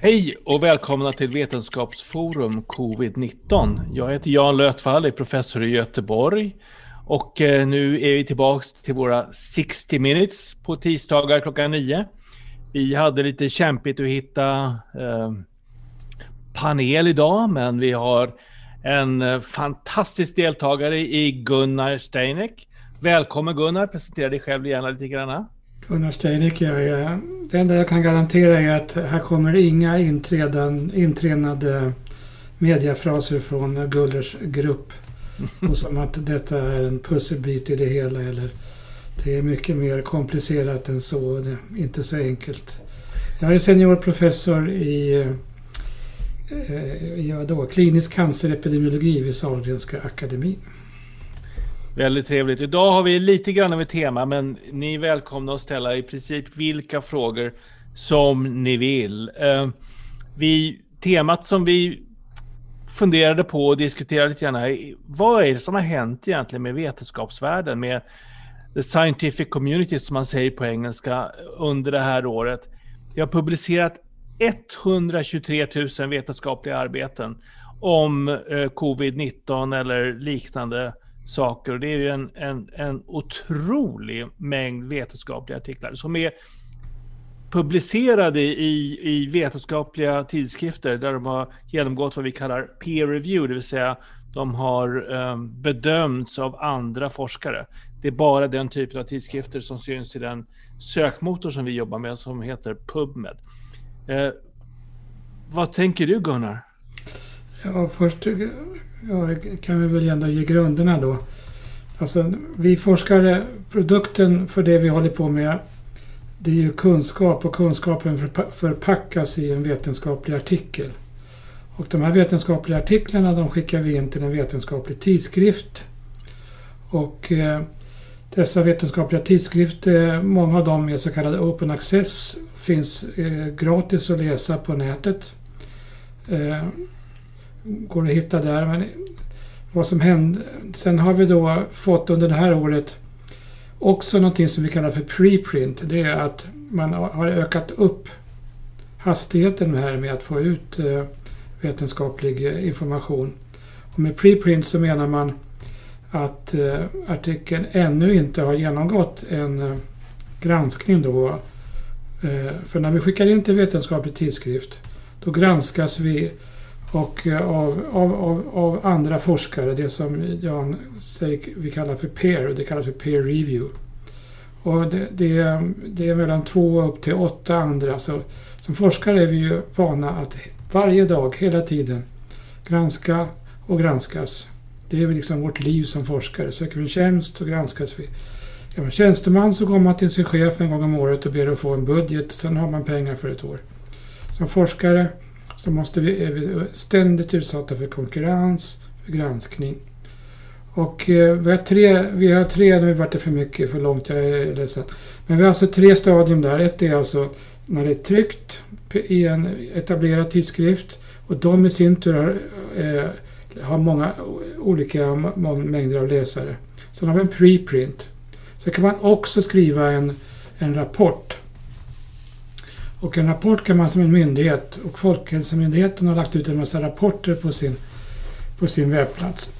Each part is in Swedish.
Hej och välkomna till Vetenskapsforum Covid-19. Jag heter Jan Lötvall, är professor i Göteborg. Och eh, nu är vi tillbaka till våra 60 minutes på tisdagar klockan 9. Vi hade lite kämpigt att hitta eh, panel idag, men vi har en eh, fantastisk deltagare i Gunnar Steinek. Välkommen Gunnar, presentera dig själv gärna lite grann. Gunnar Steinek, det enda jag kan garantera är att här kommer inga inträdan, intränade mediafraser från Gullers grupp. Och som att detta är en pusselbit i det hela eller det är mycket mer komplicerat än så. Det är inte så enkelt. Jag är seniorprofessor i, eh, i då, klinisk cancerepidemiologi vid Sahlgrenska akademin. Väldigt trevligt. Idag har vi lite grann av ett tema, men ni är välkomna att ställa i princip vilka frågor som ni vill. Eh, vi, temat som vi funderade på och diskuterade lite grann här, vad är det som har hänt egentligen med vetenskapsvärlden, med the scientific community som man säger på engelska, under det här året. Vi har publicerat 123 000 vetenskapliga arbeten om eh, covid-19 eller liknande saker. Och det är ju en, en, en otrolig mängd vetenskapliga artiklar som är publicerade i, i vetenskapliga tidskrifter där de har genomgått vad vi kallar peer review, det vill säga de har um, bedömts av andra forskare. Det är bara den typen av tidskrifter som syns i den sökmotor som vi jobbar med som heter PubMed. Eh, vad tänker du Gunnar? Ja, först ja, kan vi väl ändå ge grunderna då. Alltså, vi forskare, produkten för det vi håller på med, det är ju kunskap och kunskapen förpackas i en vetenskaplig artikel. Och de här vetenskapliga artiklarna de skickar vi in till en vetenskaplig tidskrift. Och eh, dessa vetenskapliga tidskrifter, många av dem är så kallade open access, finns eh, gratis att läsa på nätet. Eh, går att hitta där. Men vad som hände. Sen har vi då fått under det här året också någonting som vi kallar för preprint. Det är att man har ökat upp hastigheten här med att få ut eh, vetenskaplig eh, information. Och med preprint så menar man att eh, artikeln ännu inte har genomgått en granskning då. För när vi skickar in till vetenskaplig tidskrift då granskas vi och eh, av, av, av, av, andra forskare, det som Jan säger vi kallar för peer, det kallas för peer review. Och det, det, det är mellan två upp till åtta andra. Så som forskare är vi ju vana att varje dag, hela tiden, granska och granskas. Det är väl liksom vårt liv som forskare. Söker vi en tjänst så granskas vi. Är man tjänsteman så går man till sin chef en gång om året och ber att få en budget. Sen har man pengar för ett år. Som forskare så måste vi, är vi ständigt utsatta för konkurrens, för granskning. Och eh, vi, har tre, vi har tre, nu vart det för mycket, för långt, jag är ledsen. Men vi har alltså tre stadium där. Ett är alltså när det är tryckt i en etablerad tidskrift och de i sin tur har, eh, har många olika mängder av läsare. Sen har vi en preprint. Sen kan man också skriva en, en rapport och en rapport kan man som en myndighet och Folkhälsomyndigheten har lagt ut en massa rapporter på sin, på sin webbplats.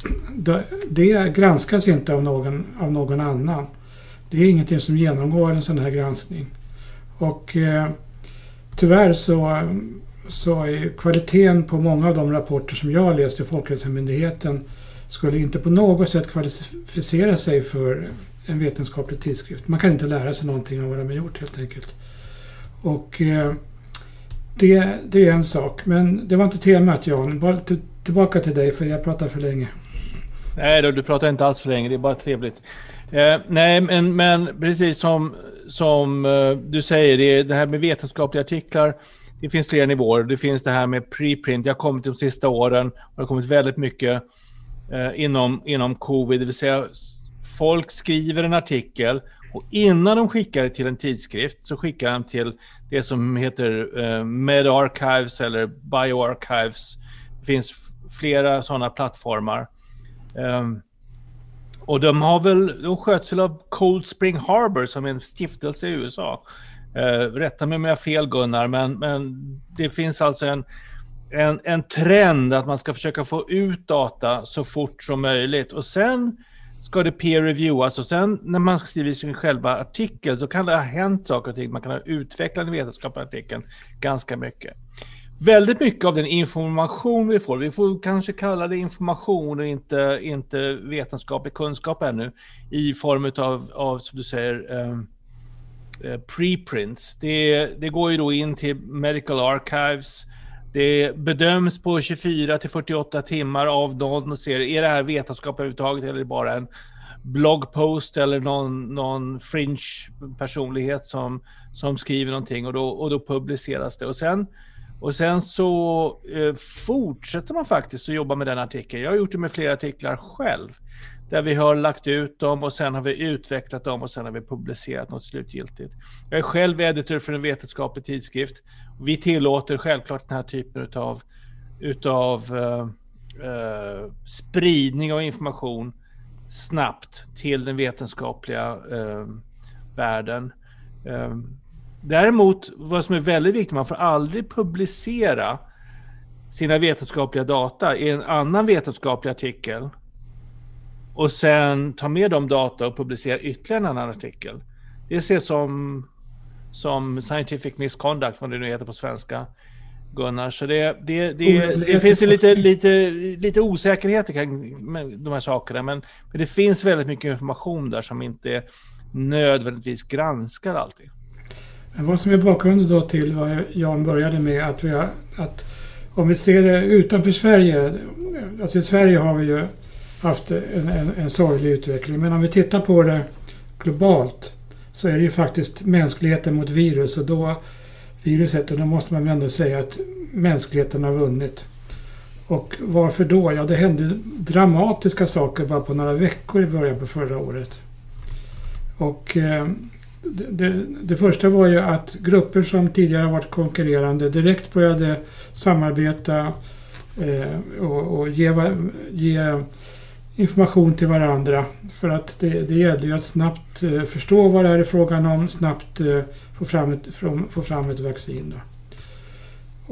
Det granskas inte av någon, av någon annan. Det är ingenting som genomgår en sån här granskning. Och eh, tyvärr så, så är kvaliteten på många av de rapporter som jag har läst i Folkhälsomyndigheten skulle inte på något sätt kvalificera sig för en vetenskaplig tidskrift. Man kan inte lära sig någonting av vad de har gjort helt enkelt. Och eh, det, det är en sak. Men det var inte temat Jan. Bara tillbaka till dig för jag pratar för länge. Nej då, du pratar inte alls för länge. Det är bara trevligt. Eh, nej, men, men precis som, som eh, du säger, det, det här med vetenskapliga artiklar. Det finns flera nivåer. Det finns det här med preprint. Jag har kommit de sista åren och det har kommit väldigt mycket eh, inom, inom covid. Det vill säga folk skriver en artikel och innan de skickar det till en tidskrift så skickar de till det som heter eh, MedArchives eller BioArchives. Det finns flera sådana plattformar. Eh, och de har väl, de sköts av Cold Spring Harbor som är en stiftelse i USA. Eh, rätta mig om jag har fel Gunnar, men, men det finns alltså en, en, en trend att man ska försöka få ut data så fort som möjligt. Och sen ska det peer reviewas alltså, och sen när man skriver sin själva artikel så kan det ha hänt saker och ting. Man kan ha utvecklat den vetenskapliga artikeln ganska mycket. Väldigt mycket av den information vi får, vi får kanske kalla det information och inte, inte vetenskaplig kunskap ännu, i form av, av som du säger, um, preprints. Det, det går ju då in till Medical Archives, det bedöms på 24 till 48 timmar av någon och ser, är det här vetenskap överhuvudtaget eller är det bara en bloggpost eller någon, någon fringe personlighet som, som skriver någonting och då, och då publiceras det. Och sen, och sen så eh, fortsätter man faktiskt att jobba med den artikeln. Jag har gjort det med flera artiklar själv. Där vi har lagt ut dem och sen har vi utvecklat dem och sen har vi publicerat något slutgiltigt. Jag är själv editor för en vetenskaplig tidskrift. Vi tillåter självklart den här typen av utav uh, uh, spridning av information snabbt till den vetenskapliga uh, världen. Däremot, vad som är väldigt viktigt, man får aldrig publicera sina vetenskapliga data i en annan vetenskaplig artikel och sen ta med de data och publicera ytterligare en annan artikel. Det ses som, som scientific misconduct, vad det nu heter på svenska. Gunnar, så det, det, det, det finns ju lite, lite, lite osäkerheter kring de här sakerna, men, men det finns väldigt mycket information där som inte nödvändigtvis granskar alltid. Men vad som är bakgrunden då till vad Jan började med, att vi har, att om vi ser det utanför Sverige, alltså i Sverige har vi ju haft en, en, en sorglig utveckling. Men om vi tittar på det globalt så är det ju faktiskt mänskligheten mot virus och då viruset och då måste man väl ändå säga att mänskligheten har vunnit. Och varför då? Ja, det hände dramatiska saker bara på några veckor i början på förra året. Och eh, det, det, det, första var ju att grupper som tidigare varit konkurrerande direkt började samarbeta eh, och, och ge, ge information till varandra. För att det, det gäller ju att snabbt eh, förstå vad det här är frågan om, snabbt eh, få, fram ett, få fram ett vaccin. Då.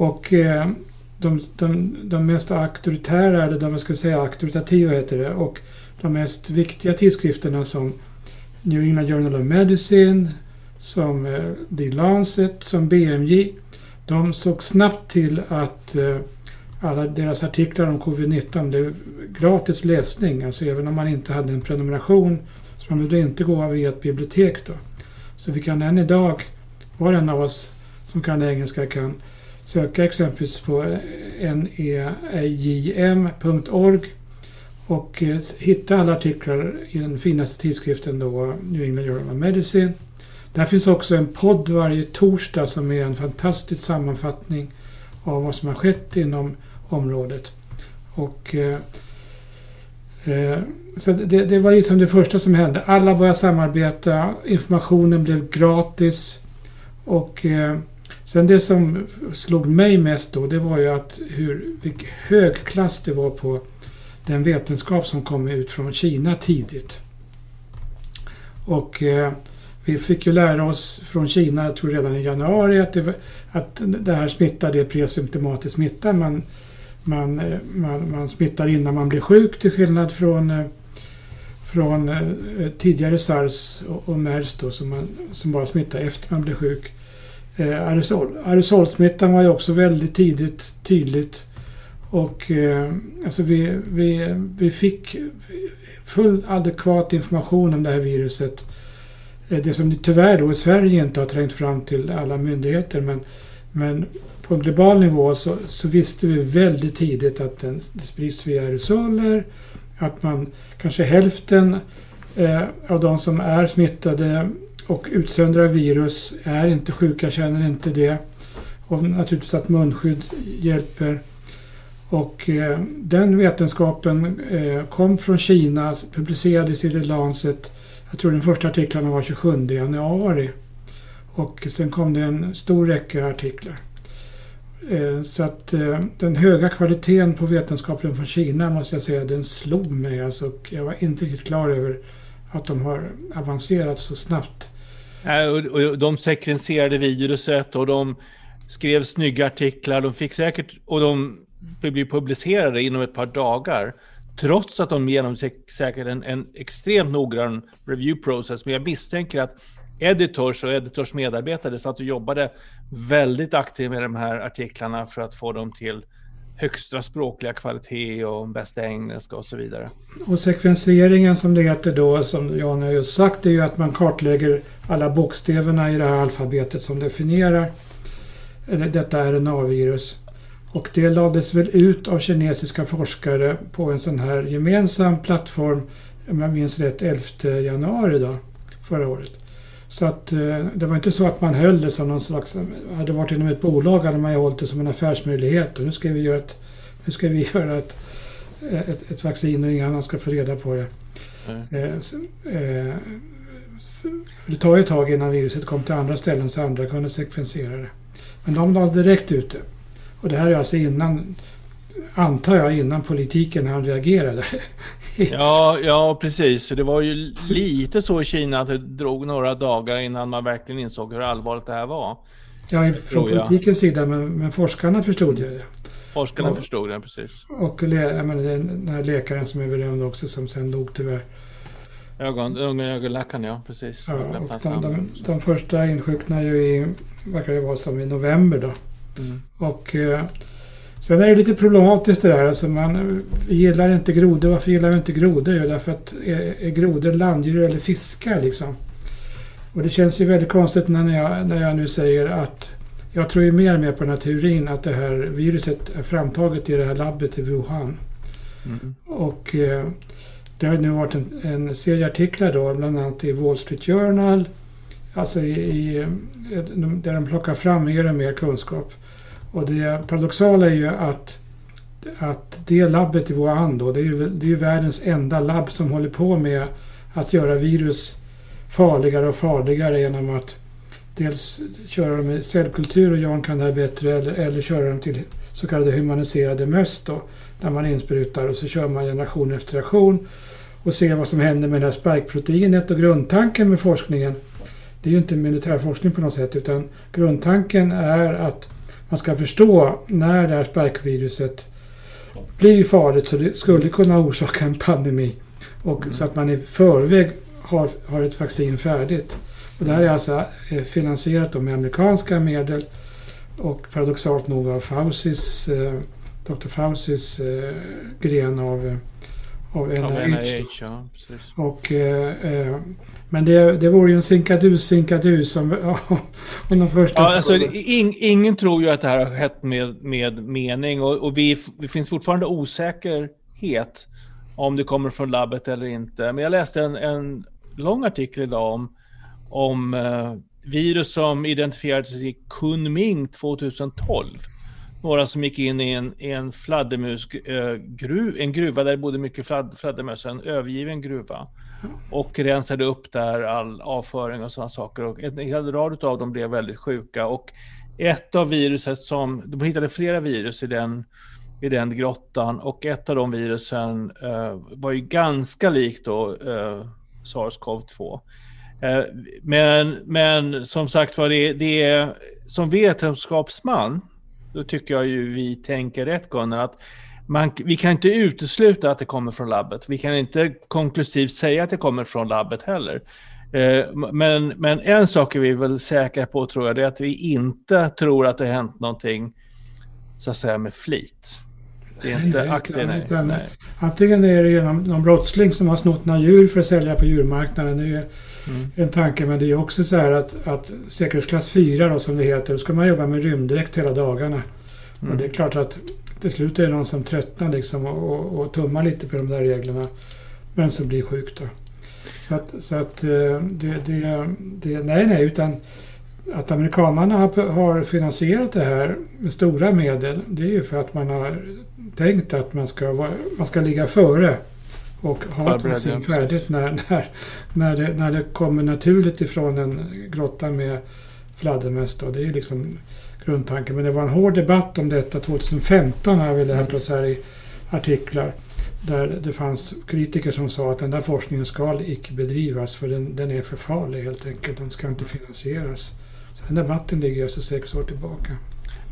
Och eh, de, de, de mest auktoritära, eller de ska säga auktoritativa heter det, och de mest viktiga tidskrifterna som New England Journal of Medicine, som The Lancet, som BMJ, de såg snabbt till att eh, alla deras artiklar om covid-19 blev gratis läsning. Alltså även om man inte hade en prenumeration. Så man behövde inte gå via ett bibliotek då. Så vi kan än idag, var och en av oss som kan engelska kan söka exempelvis på nejm.org och eh, hitta alla artiklar i den finaste tidskriften då, New England Journal of Medicine. Där finns också en podd varje torsdag som är en fantastisk sammanfattning av vad som har skett inom området. Och, eh, eh, så det, det, var liksom det första som hände. Alla började samarbeta, informationen blev gratis. Och eh, sen det som slog mig mest då, det var ju att hur vilken hög klass det var på den vetenskap som kom ut från Kina tidigt. Och eh, vi fick ju lära oss från Kina, jag tror redan i januari, att det, att det här smittade är presymptomatisk smitta. Man man, eh, man, man smittar innan man blir sjuk till skillnad från, eh, från eh, tidigare sars och, och mers då, som, man, som bara smittar efter man blir sjuk. Eh, aerosol, aerosolsmittan var ju också väldigt tidigt tydligt. Och eh, alltså vi, vi, vi fick full adekvat information om det här viruset. Det som tyvärr då i Sverige inte har trängt fram till alla myndigheter men, men på en global nivå så, så, visste vi väldigt tidigt att den, det sprids via aerosoler. Att man kanske hälften eh, av de som är smittade och utsöndrar virus är inte sjuka, känner inte det. Och naturligtvis att munskydd hjälper. Och eh, den vetenskapen eh, kom från Kina, publicerades i The Lancet. Jag tror den första artikeln var 27 januari. Och sen kom det en stor räcka artiklar. Eh, så att eh, den höga kvaliteten på vetenskapen från Kina måste jag säga, den slog mig. Alltså, jag var inte riktigt klar över att de har avancerat så snabbt Och de sekvenserade viruset och de skrev snygga artiklar. De fick säkert, och de blev publicerade inom ett par dagar. Trots att de genomgick säkert en, en extremt noggrann review process. Men jag misstänker att editors och editors medarbetare satt och jobbade väldigt aktivt med de här artiklarna för att få dem till högsta språkliga kvalitet och bästa engelska och så vidare. Och sekvenseringen som det heter då, som Jan har just sagt, är ju att man kartlägger alla bokstäverna i det här alfabetet som definierar detta RNA-virus. Och det lades väl ut av kinesiska forskare på en sån här gemensam plattform, om jag minns rätt, 11 januari då, förra året. Så att eh, det var inte så att man höll det som någon slags, hade varit inom ett bolag hade man ju hållit det som en affärsmöjlighet och nu ska vi göra ett, nu ska vi göra ett, ett, ett vaccin och ingen annan ska få reda på det. Mm. Eh, eh, för det tar ju ett tag innan viruset kom till andra ställen så andra kunde sekvensera det. Men de lade direkt ut det. Och det här är alltså innan, antar jag, innan politiken han reagerade. ja, ja, precis. Det var ju lite så i Kina att det drog några dagar innan man verkligen insåg hur allvarligt det här var. Ja, från politikens sida, men, men forskarna förstod ju det. Forskarna och, förstod det, precis. Och jag menar, den här läkaren som är berömd också som sen dog tyvärr. Ögon, unga ögonläkaren, ja precis. Ja, och de, de, de, första insjuknade ju i, verkar det vara som i november då. Mm. Och eh, sen är det lite problematiskt det där. Alltså man gillar inte grodor. Varför gillar vi inte grodor? Jo, därför att är, är grodor landdjur eller fiskar liksom? Och det känns ju väldigt konstigt när jag, när jag nu säger att jag tror ju mer och mer på den här teorin att det här viruset är framtaget i det här labbet i Wuhan. Mm. Och eh, det har nu varit en, en serie artiklar då, bland annat i Wall Street Journal, alltså i, i, där de plockar fram mer och mer kunskap. Och det paradoxala är ju att, att det labbet i Wuhan då, det är ju, det är ju världens enda labb som håller på med att göra virus farligare och farligare genom att dels köra dem i cellkultur och Jan kan det här bättre eller, eller köra dem till så kallade humaniserade möss då, där man insprutar och så kör man generation efter generation och ser vad som händer med det här spikeproteinet och grundtanken med forskningen. Det är ju inte militärforskning på något sätt utan grundtanken är att man ska förstå när det här spikeviruset blir farligt så det skulle kunna orsaka en pandemi. Och mm. Så att man i förväg har, har ett vaccin färdigt. Och det här är alltså eh, finansierat med amerikanska medel och paradoxalt nog av Faucis, eh, Dr. Faucis eh, gren av, av NIH. Ja, och, eh, eh, men det, det vore ju en sinkadus sinkadus om, om de första... Ja, alltså, in, ingen tror ju att det här har skett med, med mening och, och vi, det finns fortfarande osäkerhet om det kommer från labbet eller inte. Men jag läste en, en lång artikel idag om, om eh, virus som identifierades i Kunming 2012. Några som gick in i en, en fladdermusgruva, eh, en gruva där det bodde mycket fladd, fladdermöss, en övergiven gruva. Och rensade upp där all avföring och sådana saker. Och en hel rad av dem blev väldigt sjuka. Och ett av viruset som, de hittade flera virus i den, i den grottan och ett av de virusen eh, var ju ganska likt då eh, SARS-CoV-2. Eh, men, men som sagt var, det, det är som vetenskapsman, då tycker jag ju vi tänker rätt Gunnar, att man, vi kan inte utesluta att det kommer från labbet. Vi kan inte konklusivt säga att det kommer från labbet heller. Eh, men, men en sak är vi väl säkra på tror jag, det är att vi inte tror att det har hänt någonting så att säga med flit. Det är inte aktivt. Antingen är det genom någon brottsling som har snott några djur för att sälja på djurmarknaden. Det är mm. en tanke. Men det är också så här att, att säkerhetsklass 4 då, som det heter, då ska man jobba med rymddräkt hela dagarna. Mm. Och det är klart att till slut är det någon som tröttnar liksom och, och, och tummar lite på de där reglerna. Men så blir sjuk då. Så att, så att eh, det, det, det, nej, nej, utan att amerikanerna har, har finansierat det här med stora medel. Det är ju för att man har tänkt att man ska, man ska ligga före och ha ett färdigt när, när, när, det, när det kommer naturligt ifrån en grotta med fladdermöss. Det är liksom grundtanken. Men det var en hård debatt om detta 2015 har vi lärt oss här i artiklar. där det fanns kritiker som sa att den där forskningen ska icke bedrivas för den, den är för farlig helt enkelt. Den ska inte finansieras. Så den debatten ligger alltså sex år tillbaka.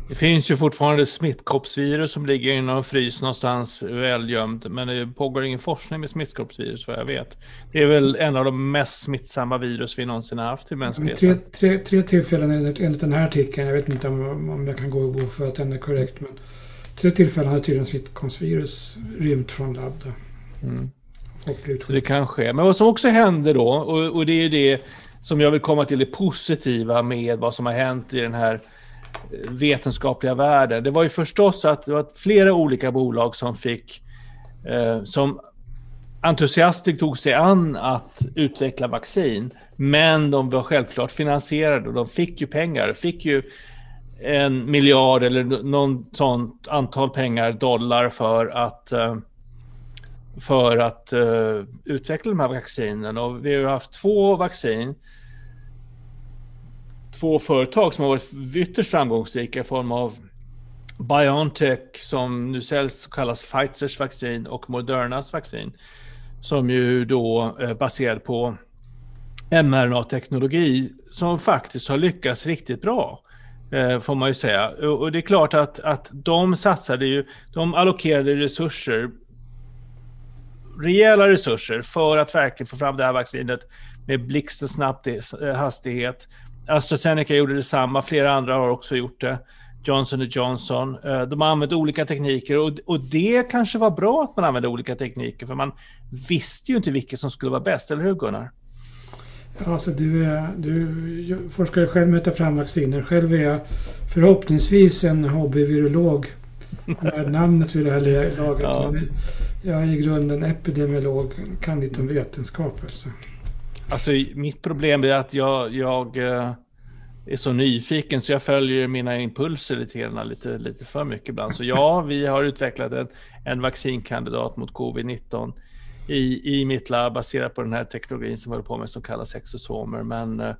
Det finns ju fortfarande smittkoppsvirus som ligger i någon frys någonstans välgömd. Men det pågår ingen forskning med smittkoppsvirus vad jag vet. Det är väl en av de mest smittsamma virus vi någonsin har haft i mänskligheten. Tre, tre, tre tillfällen enligt, enligt den här artikeln. Jag vet inte om, om jag kan gå och gå för att den är korrekt. Men tre tillfällen har tydligen smittkoppsvirus rymt från labb. Mm. Så det kan ske. Men vad som också händer då, och, och det är det som jag vill komma till det positiva med vad som har hänt i den här vetenskapliga världen. Det var ju förstås att det var flera olika bolag som fick eh, som entusiastiskt tog sig an att utveckla vaccin. Men de var självklart finansierade och de fick ju pengar. Fick ju en miljard eller någon sånt antal pengar, dollar för att eh, för att uh, utveckla de här vaccinen. Och vi har haft två vaccin två företag som har varit ytterst framgångsrika i form av Biontech som nu säljs kallas Pfizers vaccin och Modernas vaccin som ju då är baserad på mRNA-teknologi som faktiskt har lyckats riktigt bra. Eh, får man ju säga. Och det är klart att, att de satsade ju, de allokerade resurser, rejäla resurser för att verkligen få fram det här vaccinet med blixtsnabb eh, hastighet AstraZeneca gjorde detsamma, flera andra har också gjort det. Johnson Johnson. Eh, de har använt olika tekniker och, och det kanske var bra att man använde olika tekniker för man visste ju inte vilket som skulle vara bäst, eller hur Gunnar? Ja, alltså du, är, du forskar själv med att ta fram vacciner. Själv är jag förhoppningsvis en hobbyvirolog. Värd namnet vid det här laget. Ja. Jag är i grunden epidemiolog, kan lite om vetenskap. Alltså. Alltså mitt problem är att jag, jag uh, är så nyfiken så jag följer mina impulser lite, grann, lite, lite för mycket ibland. Så ja, vi har utvecklat en, en vaccinkandidat mot covid-19 i, i mitt labb baserat på den här teknologin som vi håller på med som kallas exosomer. Men uh,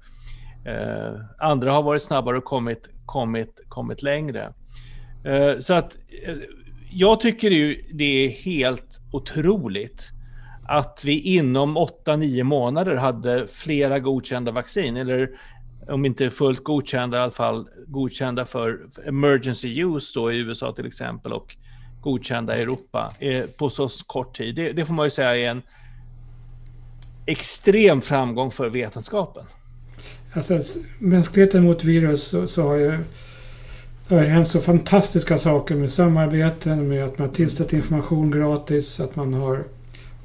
andra har varit snabbare och kommit, kommit, kommit längre. Uh, så att jag tycker ju det är helt otroligt att vi inom 8-9 månader hade flera godkända vaccin, eller om inte fullt godkända, i alla fall godkända för emergency use då i USA till exempel och godkända i Europa eh, på så kort tid. Det, det, får man ju säga är en extrem framgång för vetenskapen. Alltså mänskligheten mot virus så, så har ju det har hänt så fantastiska saker med samarbeten, med att man tillställt information gratis, att man har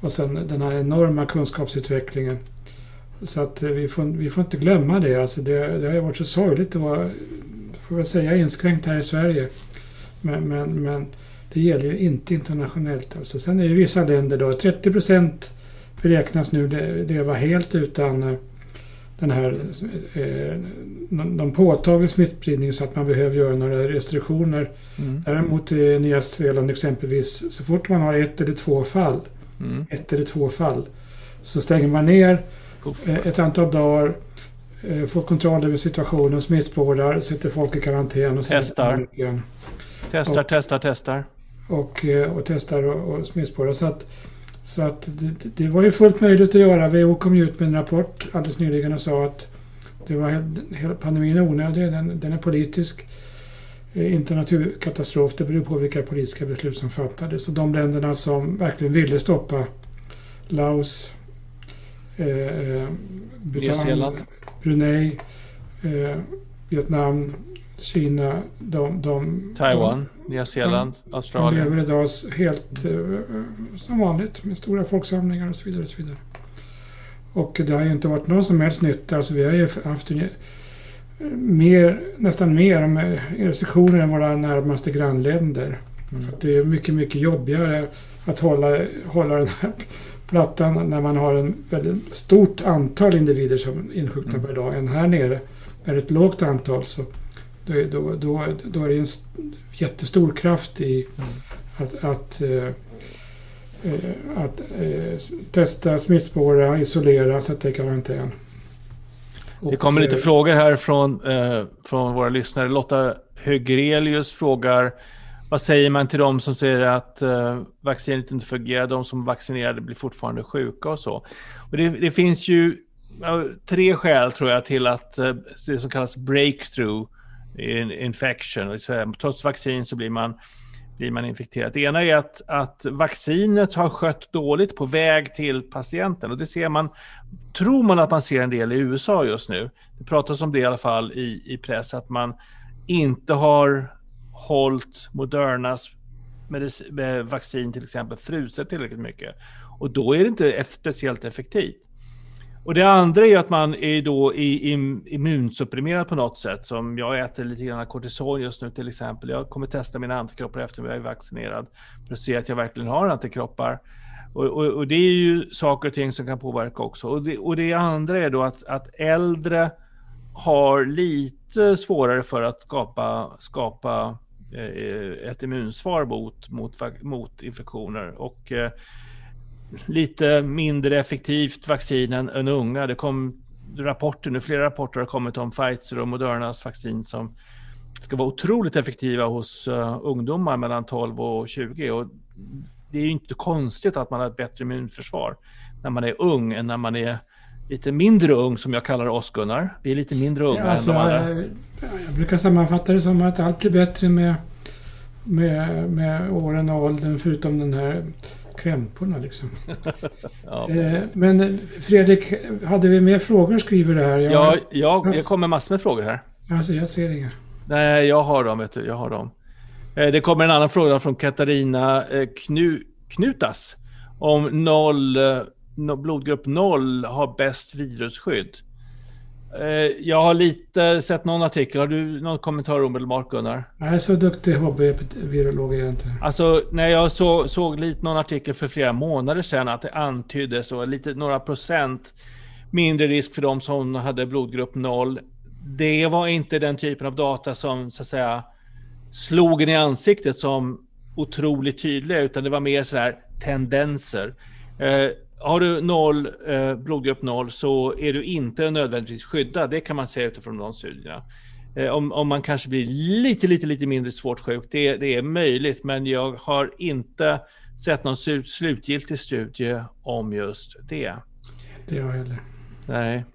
och sen den här enorma kunskapsutvecklingen. Så att vi får, vi får inte glömma det. Alltså det, det har varit så sorgligt att vara, får jag säga, inskränkt här i Sverige. Men, men, men det gäller ju inte internationellt. Alltså. Sen är det vissa länder då, 30 procent beräknas nu var helt utan eh, den här eh, någon påtaglig smittspridning så att man behöver göra några restriktioner. Mm. Däremot i Nya Zeeland exempelvis, så fort man har ett eller två fall mm. ett eller två fall. Så stänger man ner eh, ett antal dagar, eh, får kontroll över situationen, smittspårar, sätter folk i karantän. Och testar. Testar, och, testar, testar. Och, eh, och testar och, och smittspårar. Så att, så att det, det, var ju fullt möjligt att göra. WHO kom ut med en rapport alldeles nyligen och sa att det var, pandemin är onödig, den, den är politisk. Eh, inte naturkatastrof. Det beror på vilka politiska beslut som fattades. Så de länderna som verkligen ville stoppa Laos, eh, eh Bhutan, Brunei, eh, Vietnam, Kina, de, de, Taiwan, de, Nya Zeeland, de, Australien. De lever idag helt eh, som vanligt med stora folksamlingar och så vidare. Och, så vidare. och det har ju inte varit någon som helst nytta. Alltså vi har ju haft mer, nästan mer med restriktioner än våra närmaste grannländer. Mm. För det är mycket, mycket jobbigare att hålla, hålla den här plattan när man har en väldigt stort antal individer som insjuknar mm. per dag än här nere. Är det ett lågt antal så då, då, då, då är det en jättestor kraft i mm. att, att, äh, att äh, testa, smittspåra, isolera, sätta i karantän. Det kommer lite frågor här från, eh, från våra lyssnare. Lotta Högrelius frågar vad säger man till dem som säger att uh, vaccinet inte fungerar? De som vaccinerade blir fortfarande sjuka och så. Och det, det finns ju tre skäl tror jag till att uh, det som kallas breakthrough infection. Trots vaccin så blir man, blir man infekterad. Det ena är att, att vaccinet har skött dåligt på väg till patienten. Och det ser man, tror man att man ser en del i USA just nu. Det pratas om det i alla fall i, i press, att man inte har hållit Modernas eh, vaccin till exempel fruset tillräckligt mycket. Och då är det inte speciellt effektivt. Och det andra är att man är då immunsupprimerad på något sätt. Som jag äter lite grann kortison just nu till exempel. Jag kommer testa mina antikroppar efter att jag är vaccinerad. För att se att jag verkligen har antikroppar. Och, och, och det är ju saker och ting som kan påverka också. Och det, och det andra är då att, att äldre har lite svårare för att skapa, skapa eh, ett immunsvar mot, mot, mot infektioner. Och eh, lite mindre effektivt vaccin än, än unga. Det kom rapporter, nu flera rapporter har kommit om Pfizer och Modernas vaccin som ska vara otroligt effektiva hos uh, ungdomar mellan 12 och 20. Och det är ju inte konstigt att man har ett bättre immunförsvar när man är ung än när man är lite mindre ung som jag kallar oss Gunnar. Vi är lite mindre unga ja, alltså, än de andra. Jag, jag brukar sammanfatta det som att allt blir bättre med, med, med åren och åldern förutom den här krämporna liksom. ja, eh, men Fredrik, hade vi mer frågor skriver du här? Jag, ja, jag, jag kommer massor med frågor här. Alltså jag ser inga. Nej, jag har dem, vet du. Jag har dem. Eh, det kommer en annan fråga från Katarina eh, Knu, Knutas. Om noll, blodgrupp 0 har bäst virusskydd. Eh, jag har lite sett någon artikel. Har du någon kommentar omedelbart Gunnar? Är så duktig hobbyvirolog är jag inte. Alltså när jag så, såg lite någon artikel för flera månader sedan att det antyddes så lite några procent mindre risk för de som hade blodgrupp 0. Det var inte den typen av data som så att säga slog en i ansiktet som otroligt tydliga utan det var mer så här tendenser. Har du noll, eh, blodgrupp noll så är du inte nödvändigtvis skyddad. Det kan man säga utifrån de studierna. Eh, om, om man kanske blir lite, lite, lite mindre svårt sjuk, det, det är möjligt, men jag har inte sett någon slutgiltig studie om just det. Inte jag heller. Nej.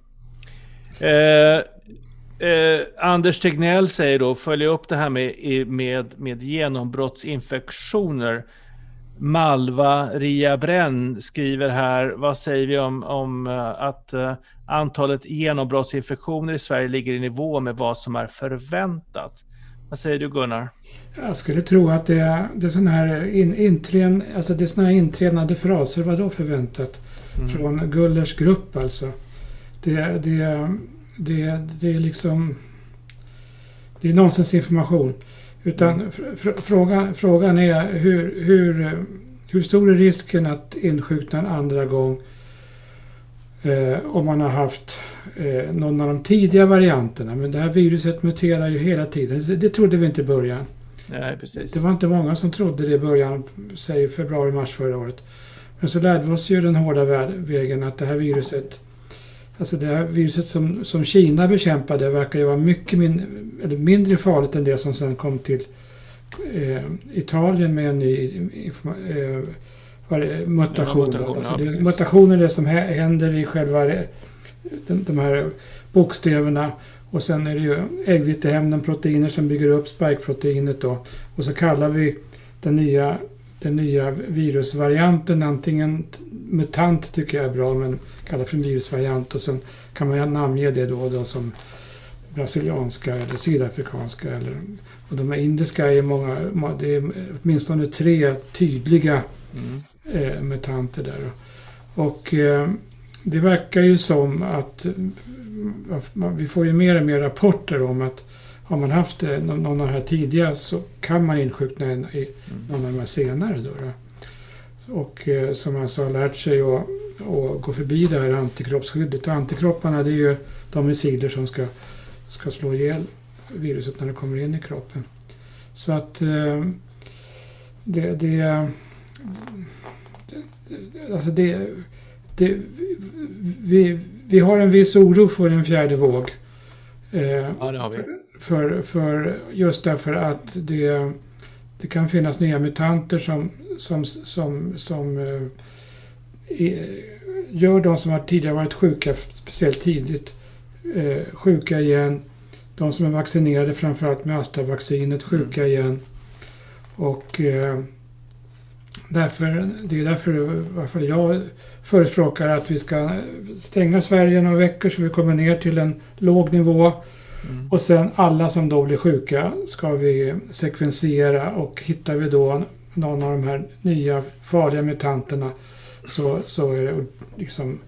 Eh, eh, Anders Tegnell säger då, följa upp det här med, med, med genombrottsinfektioner. Malva Ria Brenn skriver här, vad säger vi om, om uh, att uh, antalet genombrottsinfektioner i Sverige ligger i nivå med vad som är förväntat? Vad säger du Gunnar? Jag skulle tro att det är, det är sådana här, in, intren, alltså det är såna här intränade fraser, vad då förväntat? Mm. Från Gullers grupp alltså. Det, det, det, det är liksom... Det är nonsensinformation. Utan mm. fr frågan, frågan är hur, hur, hur stor är risken att insjukna en andra gång eh, om man har haft eh, någon av de tidiga varianterna. Men det här viruset muterar ju hela tiden. Det, det trodde vi inte i början. Nej, precis. Det var inte många som trodde det i början, säg februari-mars förra året. Men så lärde vi oss ju den hårda vägen att det här viruset Alltså det här viruset som, som Kina bekämpade verkar ju vara mycket min, eller mindre farligt än det som sen kom till eh, Italien med en ny eh, mutation. Ja, mutation, alltså det, mutation är det som händer i själva de, de här bokstäverna. Och sen är det ju äggvitehämnen, proteiner som bygger upp spikeproteinet då. Och så kallar vi den nya, den nya virusvarianten antingen mutant tycker jag är bra, men kallar för en virusvariant. Och sen kan man namnge det då, då som brasilianska eller sydafrikanska. Eller, och de här indiska är många, det är åtminstone tre tydliga mm. eh, mutanter där. Och eh, det verkar ju som att eh, vi får ju mer och mer rapporter om att har man haft eh, någon av de här tidiga så kan man insjukna i mm. någon av de här senare. Då, då. Och eh, som alltså har lärt sig att, att gå förbi det här antikroppsskyddet. Och antikropparna det är ju de missiler som ska, ska slå ihjäl viruset när det kommer in i kroppen. Så att eh, det, det, alltså det, det vi, vi har en viss oro för en fjärde våg. Eh, ja, det har vi. För, för just därför att det det kan finnas nya mutanter som, som, som, som uh, gör de som har tidigare varit sjuka, speciellt tidigt, uh, sjuka igen. De som är vaccinerade, framförallt med Astra-vaccinet, sjuka mm. igen. Och uh, därför, det är därför varför jag förespråkar att vi ska stänga Sverige några veckor så vi kommer ner till en låg nivå. Mm. Och sen alla som då blir sjuka ska vi sekvensera och hittar vi då någon av de här nya farliga mutanterna så, så är det liksom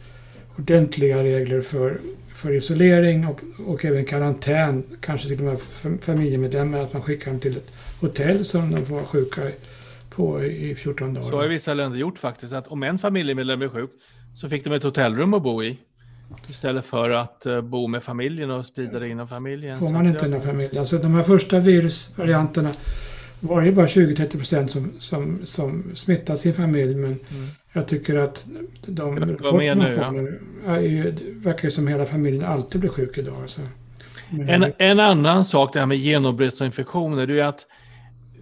ordentliga regler för, för isolering och, och även karantän. Kanske till och med familjemedlemmar, att man skickar dem till ett hotell som de får vara sjuka på i 14 dagar. Så har vissa länder gjort faktiskt, att om en familjemedlem är sjuk så fick de ett hotellrum att bo i. Istället för att uh, bo med familjen och sprida det inom familjen. Får man inte inom familjen. Alltså de här första virusvarianterna var det bara 20-30 procent som, som, som smittar sin familj. Men mm. jag tycker att de rapporterna nu, ja. är, verkar som hela familjen alltid blir sjuk idag. Alltså. En, en annan sak det här med genombrottsinfektioner, det är att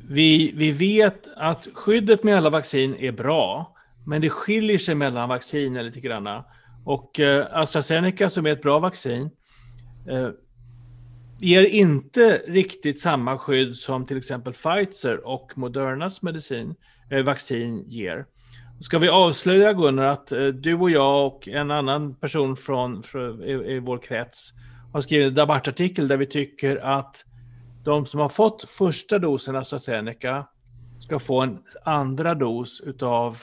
vi, vi vet att skyddet med alla vaccin är bra, men det skiljer sig mellan vacciner lite grann. Och eh, AstraZeneca som är ett bra vaccin eh, ger inte riktigt samma skydd som till exempel Pfizer och Modernas medicin, eh, vaccin ger. Ska vi avslöja Gunnar att eh, du och jag och en annan person från, från i, i, vår krets har skrivit en debattartikel där vi tycker att de som har fått första dosen AstraZeneca ska få en andra dos utav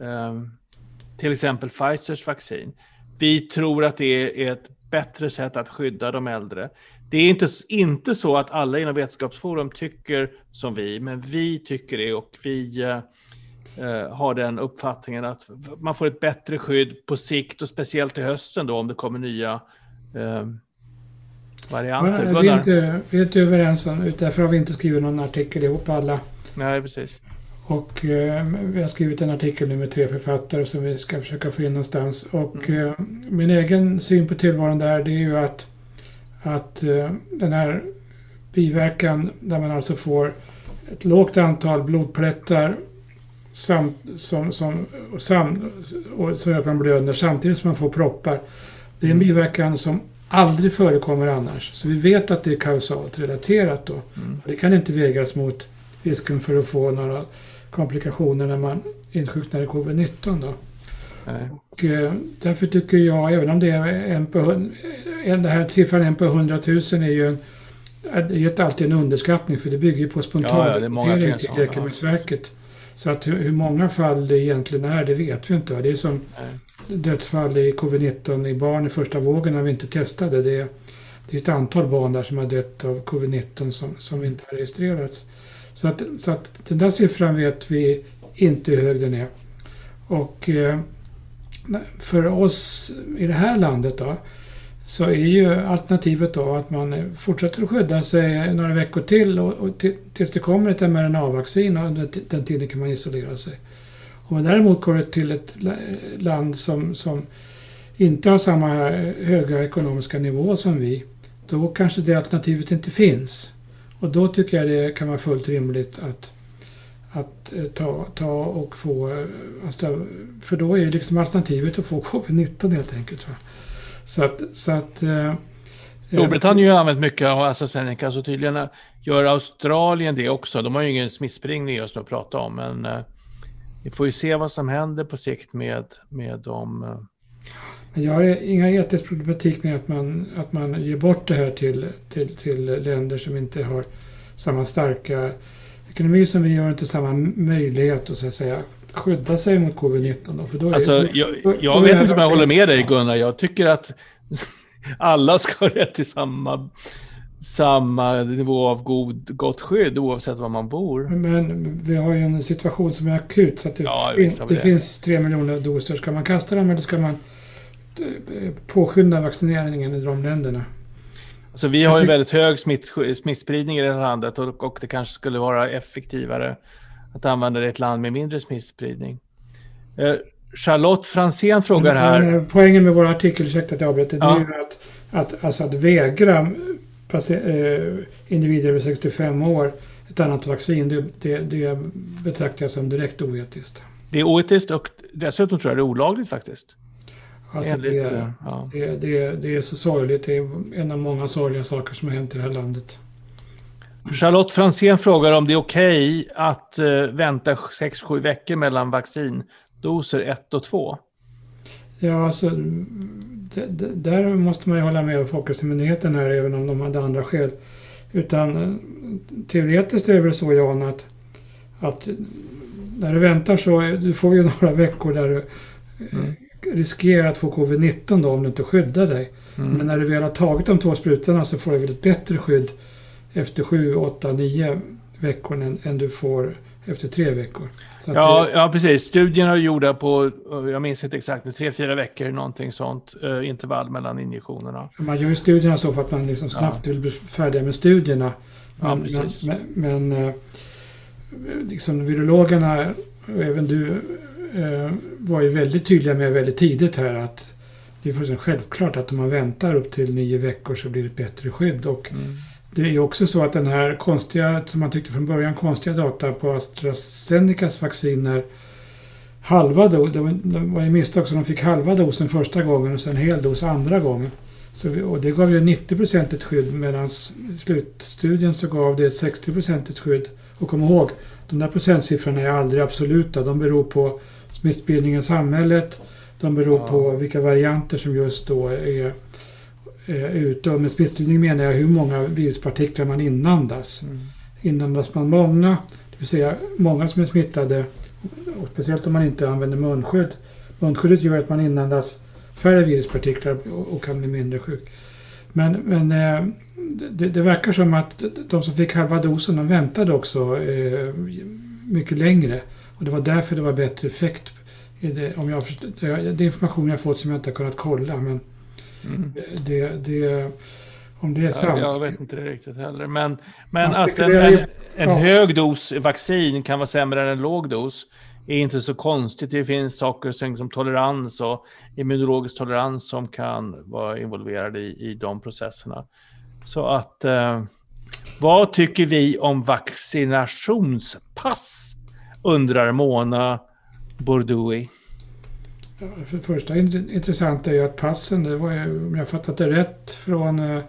eh, till exempel Pfizers vaccin. Vi tror att det är ett bättre sätt att skydda de äldre. Det är inte, inte så att alla inom Vetenskapsforum tycker som vi, men vi tycker det och vi eh, eh, har den uppfattningen att man får ett bättre skydd på sikt och speciellt i hösten då om det kommer nya eh, varianter. Men, vi, är inte, vi är inte överens om, därför har vi inte skrivit någon artikel ihop alla. Nej, precis. Och eh, vi har skrivit en artikel nu med tre författare som vi ska försöka få in någonstans. Och mm. eh, min egen syn på tillvaron där det är ju att, att eh, den här biverkan där man alltså får ett lågt antal blodplättar samt, som, som, och sam, och, som gör att man blöder samtidigt som man får proppar. Det är en mm. biverkan som aldrig förekommer annars. Så vi vet att det är kausalt relaterat då. Mm. Det kan inte vägas mot risken för att få några komplikationer när man insjuknar i covid-19. Då. Nej. Och, eh, därför tycker jag, även om det är en på, en, den här siffran en på 100 000 är ju en, är alltid en underskattning för det bygger ju på spontanrapportering ja, till Läkemedelsverket. Så att hur, hur, många fall det egentligen är, det vet vi inte. Det är som Nej. dödsfall i covid-19 i barn i första vågen när vi inte testade. Det är, det är ett antal barn där som har dött av covid-19 som, som inte har registrerats. Så att, så att den där siffran vet vi inte hur hög den är. Och eh, för oss i det här landet då så är ju alternativet då att man fortsätter att skydda sig några veckor till och, och tills det kommer ett mRNA-vaccin och under den tiden kan man isolera sig. Om man däremot går till ett land som, som inte har samma höga ekonomiska nivå som vi, då kanske det alternativet inte finns. Och då tycker jag det kan vara fullt rimligt att, att eh, ta, ta och få... Eh, alltså, för då är liksom alternativet att få covid-19 helt enkelt. Va? Så att... Så att eh, Storbritannien har använt mycket av AstraZeneca, så tydligen gör Australien det också. De har ju ingen smittspridning just att prata om, men vi får ju se vad som händer på sikt med, med de... Eh... Jag har inga etisk problematik med att man, att man ger bort det här till, till, till länder som inte har samma starka ekonomi som vi har, inte samma möjlighet att, så att säga, skydda sig mot covid-19. För då alltså, jag, jag vet inte om jag håller med dig Gunnar. Jag tycker att alla ska ha rätt till samma, samma nivå av god, gott skydd oavsett var man bor. Men vi har ju en situation som är akut så att det, ja, fin det, det finns tre miljoner doser. Ska man kasta dem eller ska man påskynda vaccineringen i de länderna. Alltså vi har ju väldigt hög smitt, smittspridning i det här landet och, och, det kanske skulle vara effektivare att använda det i ett land med mindre smittspridning. Eh, Charlotte Fransén frågar här. Eh, poängen med vår artikel, ursäkta att jag avbryter, ja. det är ju att, att, alltså att vägra eh, individer över 65 år ett annat vaccin, det, det, det betraktar jag som direkt oetiskt. Det är oetiskt och dessutom tror jag det är olagligt faktiskt. Alltså det, ja. det, det, det, är så sorgligt. Det är en av många sorgliga saker som har hänt i det här landet. Charlotte Fransén frågar om det är okej okay att uh, vänta 6-7 veckor mellan vaccindoser 1 och 2. Ja, alltså där måste man ju hålla med Folkhälsomyndigheten här även om de hade andra skäl. Utan eh, teoretiskt är det väl så Jan att, att när du väntar så du får ju några veckor där du eh, mm. Riskerar att få covid-19 då om du inte skyddar dig. Mm. Men när du väl har tagit de två sprutorna så får du väl ett bättre skydd efter 7, 8, 9 veckor än, än du får efter tre veckor. Ja, det... ja, precis. Studierna är gjorda på, jag minns inte exakt, tre, fyra veckor, någonting sånt, uh, intervall mellan injektionerna. Man gör ju studierna så för att man liksom snabbt ja. vill bli färdig med studierna. Men, ja, men, men, men uh, liksom virologerna, och även du, var ju väldigt tydliga med väldigt tidigt här att det är fullständigt självklart att om man väntar upp till nio veckor så blir det ett bättre skydd. Och mm. Det är ju också så att den här konstiga, som man tyckte från början, konstiga data på AstraZenecas vacciner halva dos, det var ju misstag så de fick halva dosen första gången och sen hel dos andra gången. Så vi, och det gav ju 90 ett skydd medan slutstudien så gav det ett 60 ett skydd. Och kom ihåg, de där procentsiffrorna är aldrig absoluta. De beror på smittspridningen i samhället. De beror ja. på vilka varianter som just då är ute. Och med smittspridning menar jag hur många viruspartiklar man inandas. Mm. Inandas man många, det vill säga många som är smittade, och speciellt om man inte använder munskydd. Munskyddet gör att man inandas färre viruspartiklar och kan bli mindre sjuk. Men, men eh, det, det, verkar som att de som fick halva dosen de väntade också eh, mycket längre. Och det var därför det var bättre effekt. Det, om jag, det är information jag fått som jag inte har kunnat kolla. Men Mm. Det, det, om det är sant. Jag, vet inte det riktigt heller. Men, men att en, en, en ja. hög dos vaccin kan vara sämre än en låg dos är inte så konstigt. Det finns saker som tolerans och immunologisk tolerans som kan vara involverade i, i de processerna. Så att eh, vad tycker vi om vaccinationspass? Undrar Mona Bordoui. För det första intressant är ju att passen, det var ju, om jag fattat det rätt, från eh,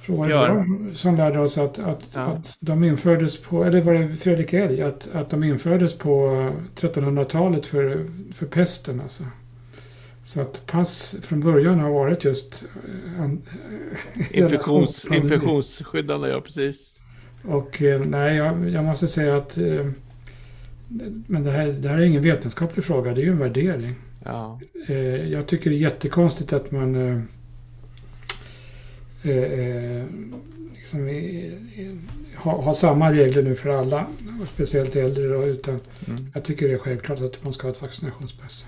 från ja. som lärde oss att, att, ja. att de infördes på, eller var det Fredrik Elg, att, att de infördes på 1300-talet för, för pesten alltså. Så att pass från början har varit just eh, an, Infektions, infektionsskyddande, ja precis. Och eh, nej, jag, jag måste säga att men det här, det här är ingen vetenskaplig fråga, det är ju en värdering. Ja. Eh, jag tycker det är jättekonstigt att man eh, eh, liksom har, har samma regler nu för alla, och speciellt äldre. Då, utan mm. Jag tycker det är självklart att man ska ha ett vaccinationspass.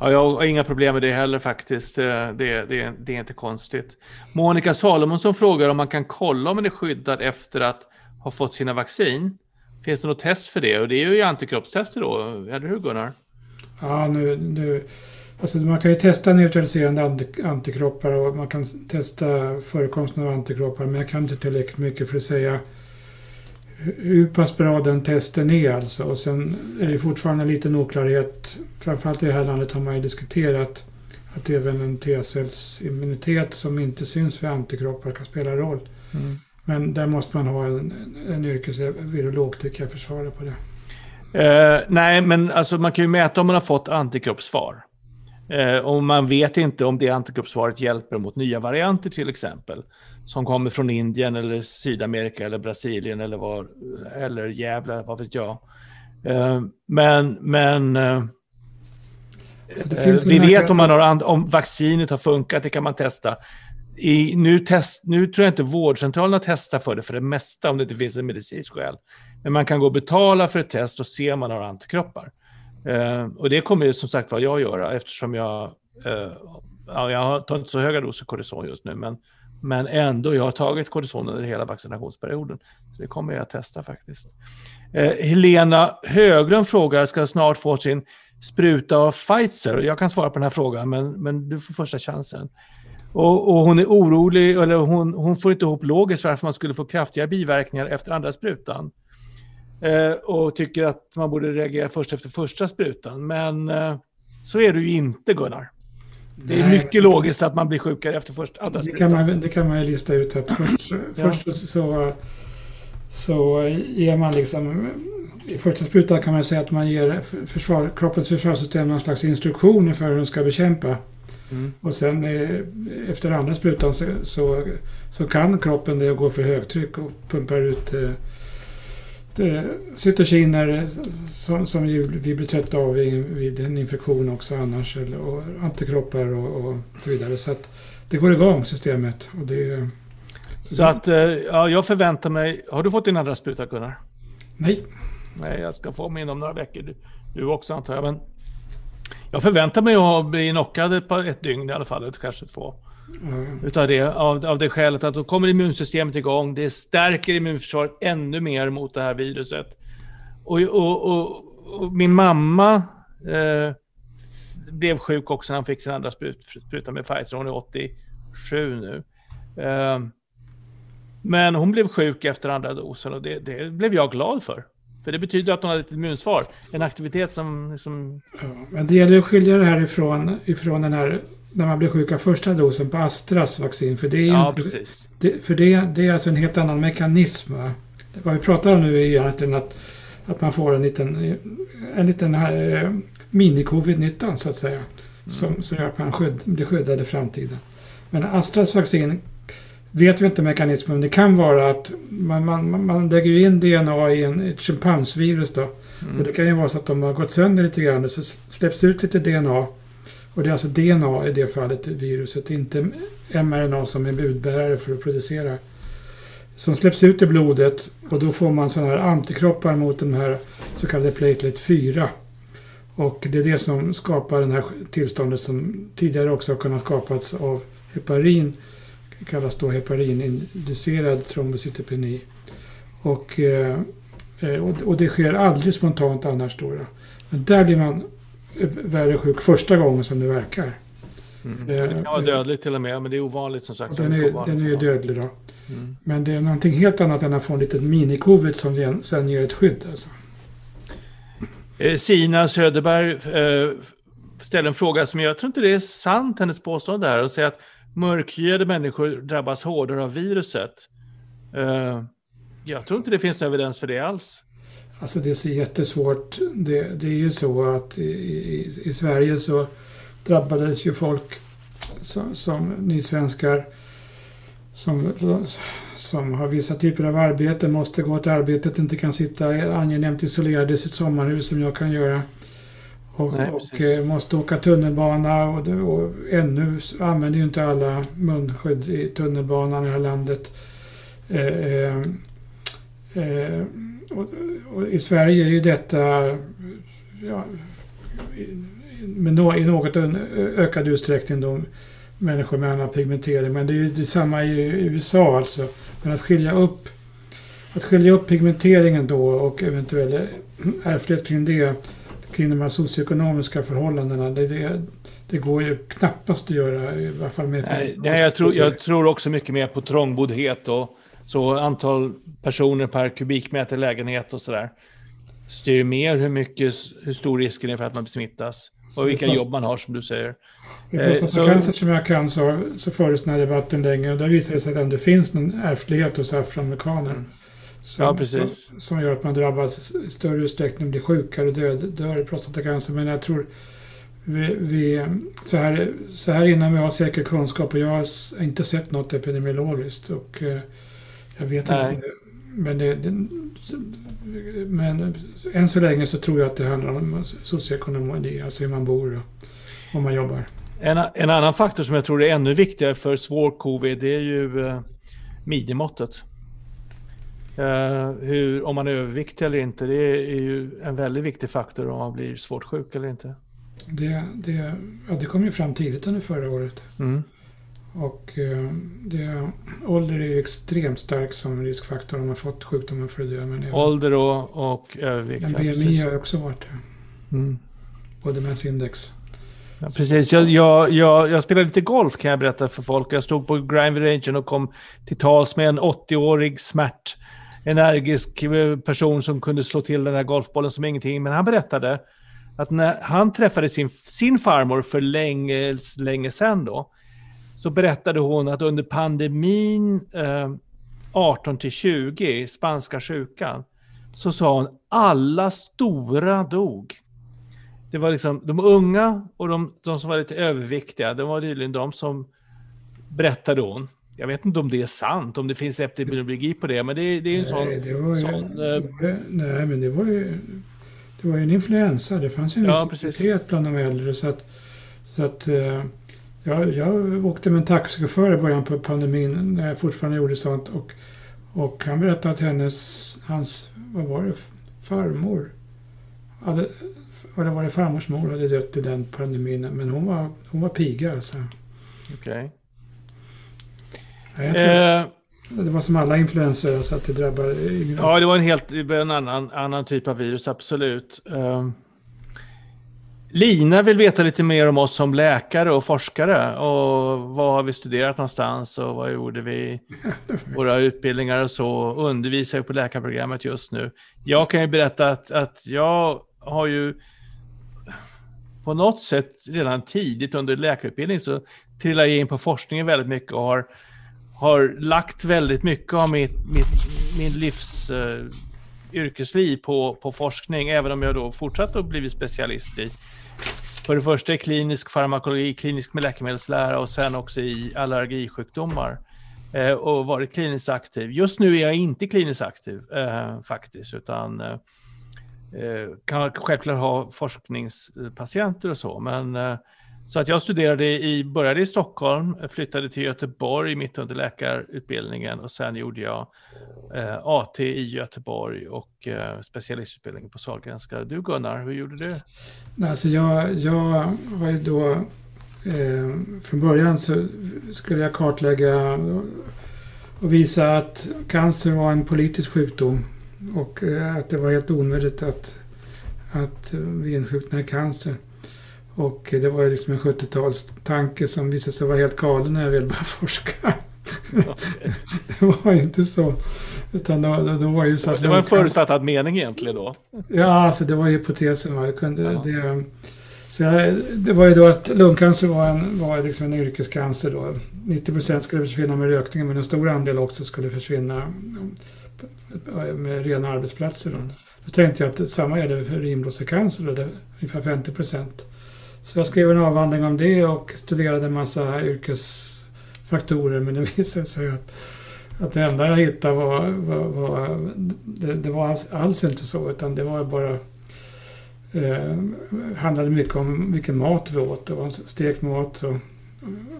Ja, jag har inga problem med det heller faktiskt. Det, det, det, är inte konstigt. Monica Salomonsson frågar om man kan kolla om man är skyddad efter att ha fått sina vaccin. Finns det något test för det? Och det är ju antikroppstester då, eller hur Gunnar? Ja, nu, nu, alltså man kan ju testa neutraliserande antikroppar och man kan testa förekomsten av antikroppar. Men jag kan inte tillräckligt mycket för att säga hur pass bra den testen är alltså. Och sen är det fortfarande lite oklarhet. Framförallt i det här landet har man ju diskuterat att även en T-cellsimmunitet som inte syns för antikroppar kan spela roll. Mm. Men där måste man ha en, en yrkesvirolog tycker jag försvara på det. Uh, nej, men alltså man kan ju mäta om man har fått antikroppssvar. Uh, och man vet inte om det antikroppssvaret hjälper mot nya varianter till exempel. Som kommer från Indien eller Sydamerika eller Brasilien eller, var, eller Gävle, vad vet jag. Uh, men men vi vet om, man har, om vaccinet har funkat, det kan man testa i, nu, test, nu tror jag inte vårdcentralerna testar för det för det mesta om det inte finns en medicinsk skäl. Men man kan gå och betala för ett test och se om man har antikroppar. Eh, och det kommer ju som sagt vad jag göra eftersom jag, eh, ja, jag tar inte så höga doser kortison just nu, men, men ändå, jag har tagit kortison under hela vaccinationsperioden. Så det kommer jag att testa faktiskt. Eh, Helena Höglund frågar, ska snart få sin spruta av Pfizer? Jag kan svara på den här frågan, men, men du får första chansen. Och, och, hon är orolig, eller hon, hon får inte ihop logiskt varför man skulle få kraftiga biverkningar efter andra sprutan. Eh, och tycker att man borde reagera först efter första sprutan. Men eh, så är det ju inte, Gunnar. Det är mycket logiskt att man blir sjukare efter första andra det kan man, Det kan man ju lista ut. Att först, ja. först så, så ger man liksom... I första sprutan kan man säga att man ger försvar, kroppens försvarssystem någon slags instruktioner för hur de ska bekämpa. Mm. Och sen eh, efter andra sprutan så, så, så, kan kroppen det och går för högtryck och pumpar ut eh, cytokiner som, som vi blir trötta av vid en infektion också annars. Eller, och antikroppar och, och så vidare. Så att det går igång systemet. Och det, så, så att, eh, ja, jag förväntar mig... Har du fått din andra spruta Gunnar? Nej. Nej, jag ska få min om några veckor. Du, du också antar jag. Men jag förväntar mig att bli knockad ett, ett dygn i alla fall. Kanske två. Mm. Utav det, av, av det skälet att då kommer immunsystemet igång. Det stärker immunförsvaret ännu mer mot det här viruset. Och, och, och, och min mamma eh, blev sjuk också när han fick sin andra sprut, spruta med Pfizer. Hon är 87 nu. Eh, men hon blev sjuk efter andra dosen och det, det, blev jag glad för. För det betyder att hon hade ett immunsvar. En aktivitet som... som... Ja, men det gäller att skilja det här ifrån, ifrån den här när man blir sjuk av första dosen på Astras vaccin. För det är, ja, inte, det, för det, det är alltså en helt annan mekanism. Va? Vad vi pratar om nu är egentligen att, att man får en liten, en liten eh, mini-covid-19 så att säga. Mm. Som, som gör att man skydd, blir skyddad i framtiden. Men Astras vaccin vet vi inte mekanismen. Men det kan vara att man, man, man lägger in DNA i en, ett schimpansvirus då. Mm. Och det kan ju vara så att de har gått sönder lite grann och så släpps ut lite DNA. Och det är alltså DNA i det fallet, viruset, inte mRNA som är budbärare för att producera. Som släpps ut i blodet och då får man sådana här antikroppar mot den här så kallade platelet 4. Och det är det som skapar det här tillståndet som tidigare också har kunnat skapats av heparin. Kallas då heparininducerad trombocytopeni. Och, eh, och det sker aldrig spontant annars då. Men där blir man värre sjuk första gången som det verkar. Mm. Eh, det kan vara dödligt till och med, men det är ovanligt som sagt. Den är, den är dödlig då. Mm. Men det är någonting helt annat än att få en liten mini-covid som sen ger ett skydd. Alltså. Eh, Sina Söderberg ställer en fråga som jag tror inte det är sant, hennes påstående här, och säger att mörkhyade människor drabbas hårdare av viruset. Eh, jag tror inte det finns någon evidens för det alls. Alltså det är så jättesvårt. Det, det är ju så att i, i, i, Sverige så drabbades ju folk som, som nysvenskar som, som har vissa typer av arbete, måste gå till arbetet, inte kan sitta angenämt isolerade i sitt sommarhus som jag kan göra. Och, Nej, och eh, måste åka tunnelbana och, och ännu använder ju inte alla munskydd i tunnelbanan i det här landet. Eh, eh, eh och, och I Sverige är ju detta ja, med no, i något ökad utsträckning då människor med annan pigmentering. Men det är ju detsamma i USA alltså. Men att skilja upp att skilja upp pigmenteringen då och eventuell ärftlighet kring det, kring de här socioekonomiska förhållandena, det, det, det, går ju knappast att göra i varje fall med... Nej, nej jag, tror, jag tror också mycket mer på trångboddhet och så antal personer per kubikmeter lägenhet och sådär styr mer hur mycket, hur stor risken är för att man smittas. Och vilka jobb man har som du säger. I prostatacancer som jag kan så, så fördes den här debatten länge och där visar det sig att det ändå finns någon ärftlighet hos afroamerikaner. Som, ja, precis. Som, gör att man drabbas i större utsträckning, blir sjukare och död, dör i prostatacancer. Men jag tror vi, vi, så, här, så här innan vi har säker kunskap och jag har inte sett något epidemiologiskt. Och, eh, jag vet Nej. inte. Men, det, det, men än så länge så tror jag att det handlar om socioekonomi, alltså hur man bor och om man jobbar. En, en annan faktor som jag tror är ännu viktigare för svår covid det är ju eh, midjemåttet. Uh, hur, om man är överviktig eller inte, det är ju en väldigt viktig faktor om man blir svårt sjuk eller inte. Det, det, ja, det kom ju fram tidigt under förra året. Mm. Och eh, det, ålder är extremt stark som riskfaktor om man fått sjukdomen för att dö. Men ålder och, och övervikt. Men BMI har också varit det. Mm. Och demensindex. Ja, precis, jag, jag, jag, jag spelade lite golf kan jag berätta för folk. Jag stod på Granby Range och kom till tals med en 80-årig smärt, energisk eh, person som kunde slå till den här golfbollen som ingenting. Men han berättade att när han träffade sin, sin farmor för länge, länge sedan då, så berättade hon att under pandemin eh, 18 till 20, spanska sjukan, så sa hon alla stora dog. Det var liksom de unga och de, de som var lite överviktiga, det var tydligen de som berättade hon. Jag vet inte om det är sant, om det finns epidemiologi på det, men det, det är en sån... det var ju, sån eh, nej, men det var ju, det var ju en influensa. Det fanns ju en Ja, ja, bland de äldre. Så att, så att eh, jag, jag åkte med en taxichaufför i början på pandemin när jag fortfarande gjorde sånt. Och, och han berättade att hennes, hans, vad var det, farmor hade, eller var det farmors mor hade dött i den pandemin. Men hon var, hon var piga alltså. Okej. Ja, Eh, Det var som alla influenser, alltså att det drabbade yngre. ja, det var en helt en annan, annan typ av virus, absolut. Eh, Lina vill veta lite mer om oss som läkare och forskare. Och vad har vi studerat någonstans och vad gjorde vi? Våra utbildningar och så. Undervisar ju på läkarprogrammet just nu. Jag kan ju berätta att, att jag har ju på något sätt redan tidigt under läkarutbildning så trillade jag in på forskningen väldigt mycket och har, har lagt väldigt mycket av mitt, mitt, min livs eh, yrkesliv på, på forskning, även om jag då fortsatt att blivit specialist i för det första i klinisk farmakologi, klinisk med läkemedelslära och sen också i allergisjukdomar. Eh, och varit kliniskt aktiv. Just nu är jag inte kliniskt aktiv eh, faktiskt, utan eh, eh, kan självklart ha forskningspatienter och så. Men, eh, så att jag studerade i, började i Stockholm, flyttade till Göteborg mitt under läkarutbildningen och sen gjorde jag eh, AT i Göteborg och eh, specialistutbildning på Sahlgrenska. Du Gunnar, hur gjorde du? Nej, Alltså jag, jag var ju då... Eh, från början så skulle jag kartlägga och visa att cancer var en politisk sjukdom. Och eh, att det var helt onödigt att, att vi insjuknade i cancer. Och det var ju liksom en 70-talstanke som visade sig vara helt galen när jag väl började forska. det var ju inte så. Utan då, då, då var ju så att... Det var en förutfattad mening egentligen då. Ja, alltså det var hypotesen. Va? Jag kunde, Ja. det, så jag, det var ju då att lungcancer var en, var liksom en yrkescancer då. 90% skulle försvinna med rökningen men en stor andel också skulle försvinna med rena arbetsplatser. Då, Mm. då tänkte jag att samma gäller för är ungefär 50 Så jag skrev en avhandling om det och studerade en massa yrkesfaktorer men det visade sig att att det enda jag hittade var, var, var det, det var alls, alls inte så utan det var bara eh, handlade mycket om vilken mat vi åt. Det var stekt mat och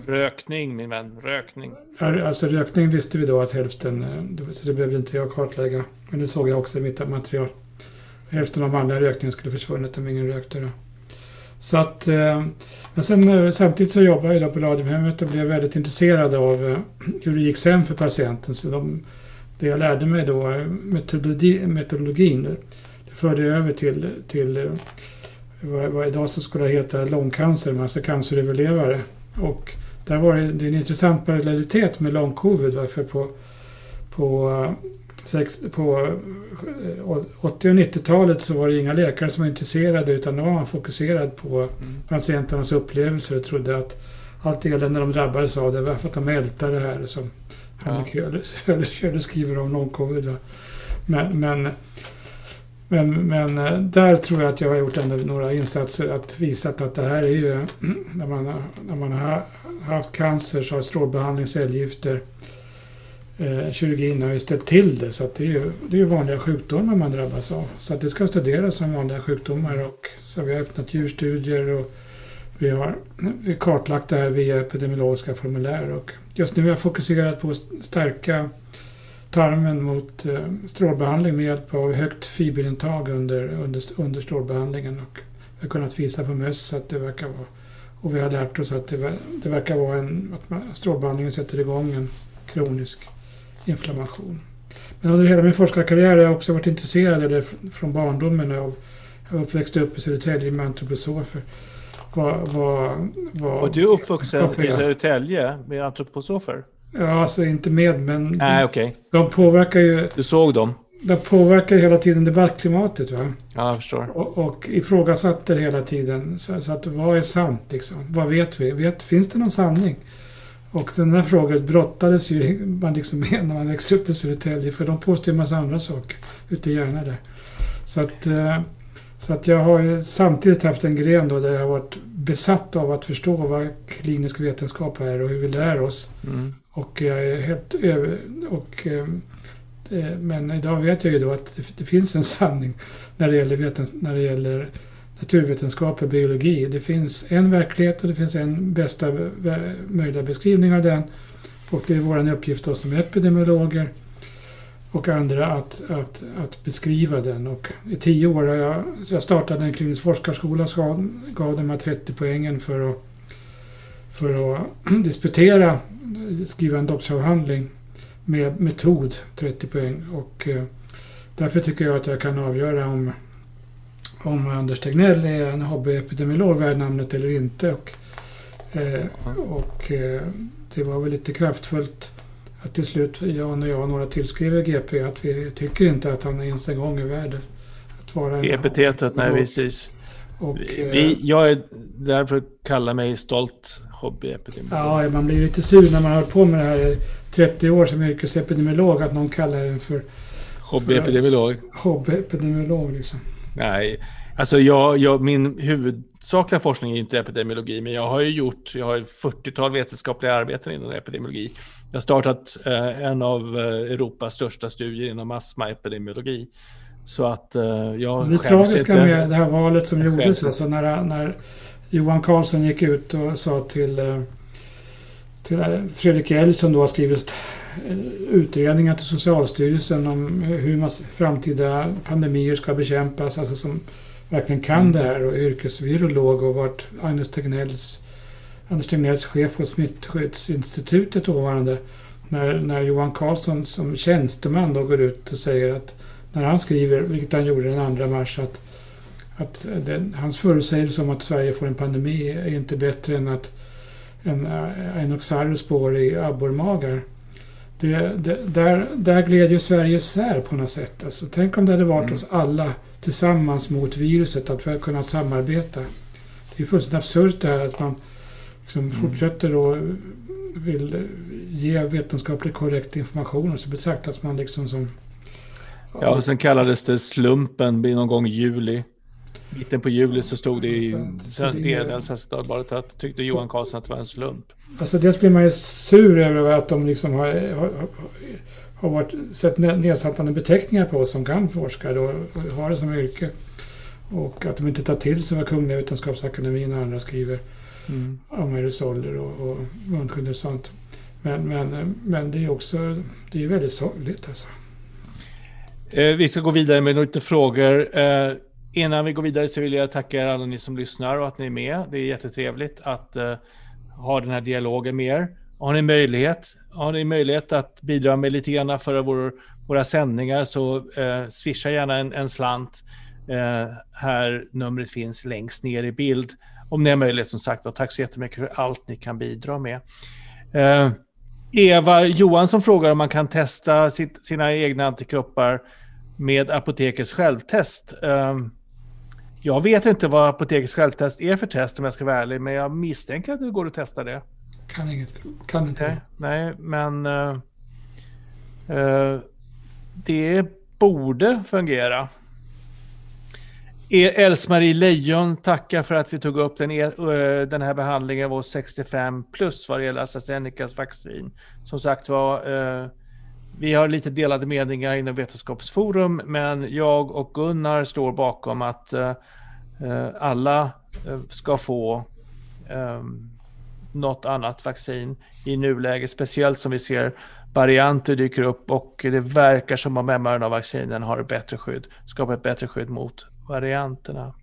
Rökning, min vän. Rökning. alltså rökning visste vi då att hälften, eh, så det behövde inte jag kartlägga. Men det såg jag också i mitt material. Hälften av manliga rökningen skulle försvunnit om ingen rökte då. Så att, eh, men sen eh, samtidigt så jobbade jag då på Radiumhemmet och blev väldigt intresserad av eh, hur det gick sen för patienten. Så de, det jag lärde mig då, metodologi, metodologin, det, förde jag över till, till vad, vad idag så skulle heta långcancer, alltså canceröverlevare. Och där var det, det är en intressant parallellitet med långcovid. Varför på, på, sex, på eh, 80 och 90-talet så var det inga läkare som var intresserade utan då var man fokuserad på patienternas upplevelser och trodde att allt elände de drabbades av det var för att de ältade det här som Ja. Höller skriver om lång-covid. va. Men, men, men, men eh, där tror jag att jag har gjort ändå några insatser att visa att det här är ju när man, när man har haft cancer så har strålbehandling, cellgifter, eh, kirurgin har ju ställt till det. Så att det är ju det är ju vanliga sjukdomar man drabbas av. Så att det ska studeras som vanliga sjukdomar. Och så vi har öppnat djurstudier och vi har vi har kartlagt det här via epidemiologiska formulär. Och just nu har jag fokuserat på att stärka tarmen mot eh, strålbehandling med hjälp av högt fiberintag under, under, under strålbehandlingen. Och vi har kunnat visa på möss att det verkar vara och vi har lärt oss att det, det verkar vara en, att man, strålbehandlingen sätter igång en kronisk inflammation. Men under hela min forskarkarriär har jag också varit intresserad, eller f- från barndomen, av jag växte upp i Södertälje med antroposofer. vad, vad, vad Och du är uppvuxen i Södertälje med antroposofer? Ja, alltså inte med, men Nej, okej. de påverkar ju... Du såg dem? De påverkar hela tiden debattklimatet. Va? Ja, jag förstår. Och, och ifrågasätter hela tiden. Så, så att vad är sant liksom? Vad vet vi? Vet, finns det någon sanning? Och den här frågan brottades ju man liksom med när man växte upp i Södertälje. För de påstår en massa andra saker ute i hjärnan där. Så att, eh, så att jag har ju samtidigt haft en gren då där jag har varit besatt av att förstå vad klinisk vetenskap är och hur vi lär oss. Mm. Och jag är helt över... Och, eh, eh, men idag vet jag ju då att det finns en sanning när det gäller, vetens, när det gäller naturvetenskap och biologi. Det finns en verklighet och det finns en bästa möjliga beskrivning av den. Och det är vår uppgift då som epidemiologer och andra att, att, att beskriva den. Och I tio år har jag, så jag startade en klinisk forskarskola och gav de här 30 poängen för att, för att disputera, skriva en doktorsavhandling med metod, 30 poäng. Och eh, därför tycker jag att jag kan avgöra om, om Anders Tegnell är en hobbyepidemiolog värd namnet eller inte. Och, eh, och eh, det var väl lite kraftfullt att till slut Jan och jag och några tillskriver GP att vi tycker inte att han ens en gång är värd att vara en... Epitetet, nej precis. Och, vi, eh, jag är därför att kalla mig stolt hobbyepidemiolog. Ja, man blir lite sur när man har på med det här i 30 år som yrkesepidemiolog att någon kallar en för... Hobbyepidemiolog. Hobbyepidemiolog liksom. Nej, alltså jag, jag, min huvudsakliga forskning är inte epidemiologi, men jag har ju gjort, jag har 40-tal vetenskapliga arbeten inom epidemiologi. Jag har startat eh, en av eh, Europas största studier inom astmaepidemiologi. Så att eh, jag Det tragiska inte. med det här valet som gjordes, alltså när, när Johan Carlsson gick ut och sa till, eh, till eh, Fredrik Elg som då har skrivit utredningar till Socialstyrelsen om hur framtida pandemier ska bekämpas, alltså som verkligen kan mm. det här och yrkesvirolog och varit Agnes Tegnells Anders Tegnells chef på Smittskyddsinstitutet dåvarande. När, när Johan Carlsson som tjänsteman då går ut och säger att när han skriver, vilket han gjorde den 2 mars, att, att den, hans förutsägelse om att Sverige får en pandemi är inte bättre än att en Enoxarus spår i abborrmagar. Det, det, där, där gled ju Sverige isär på något sätt. Alltså, tänk om det hade varit mm. oss alla tillsammans mot viruset, att vi hade kunnat samarbeta. Det är fullständigt absurt det här att man liksom mm. fortsätter och vill ge vetenskapligt korrekt information och så betraktas man liksom som... Ja, och sen kallades det slumpen någon gång i juli. Mitten på juli så stod det i Svenska Dagbladet att tyckte Johan Karlsson att det var en slump. Alltså dels blir man ju sur över att de liksom har, har, har varit, sett nedsättande beteckningar på oss som kan forska och, och har det som yrke. Och att de inte tar till sig vad Kungliga Vetenskapsakademin och andra skriver mm. om aerosoler och, och munskydd och sånt. Men, men, men det är också det är väldigt sorgligt alltså. Eh, vi ska gå vidare med lite frågor. Eh, innan vi går vidare så vill jag tacka alla ni som lyssnar och att ni är med. Det är jättetrevligt att uh, ha den här dialogen med er. Har ni möjlighet, har ni möjlighet att bidra med lite grann för vår, våra sändningar så uh, swisha gärna en, en slant. Uh, här numret finns längst ner i bild om ni har möjlighet som sagt. Och tack så jättemycket för allt ni kan bidra med. Uh, Eva Johansson frågar om man kan testa sitt, sina egna antikroppar med apotekets självtest. Eh, jag vet inte vad apotekets självtest är för test om jag ska vara ärlig, men jag misstänker att det går att testa det. Kan, inget, kan inte. Okay. Nej, men uh, uh, det borde fungera. Else-Marie Lejon tackar för att vi tog upp den, eh, den här behandlingen oss 65 plus vad det gäller AstraZenecas vaccin. Som sagt var, vi har lite delade meningar inom Vetenskapsforum, men jag och Gunnar står bakom att eh, eh alla eh, ska få eh, något annat vaccin i nuläget, speciellt som vi ser varianter dyker upp och det verkar som om mRNA-vaccinen har ett bättre skydd, skapar ett bättre skydd mot varianterna.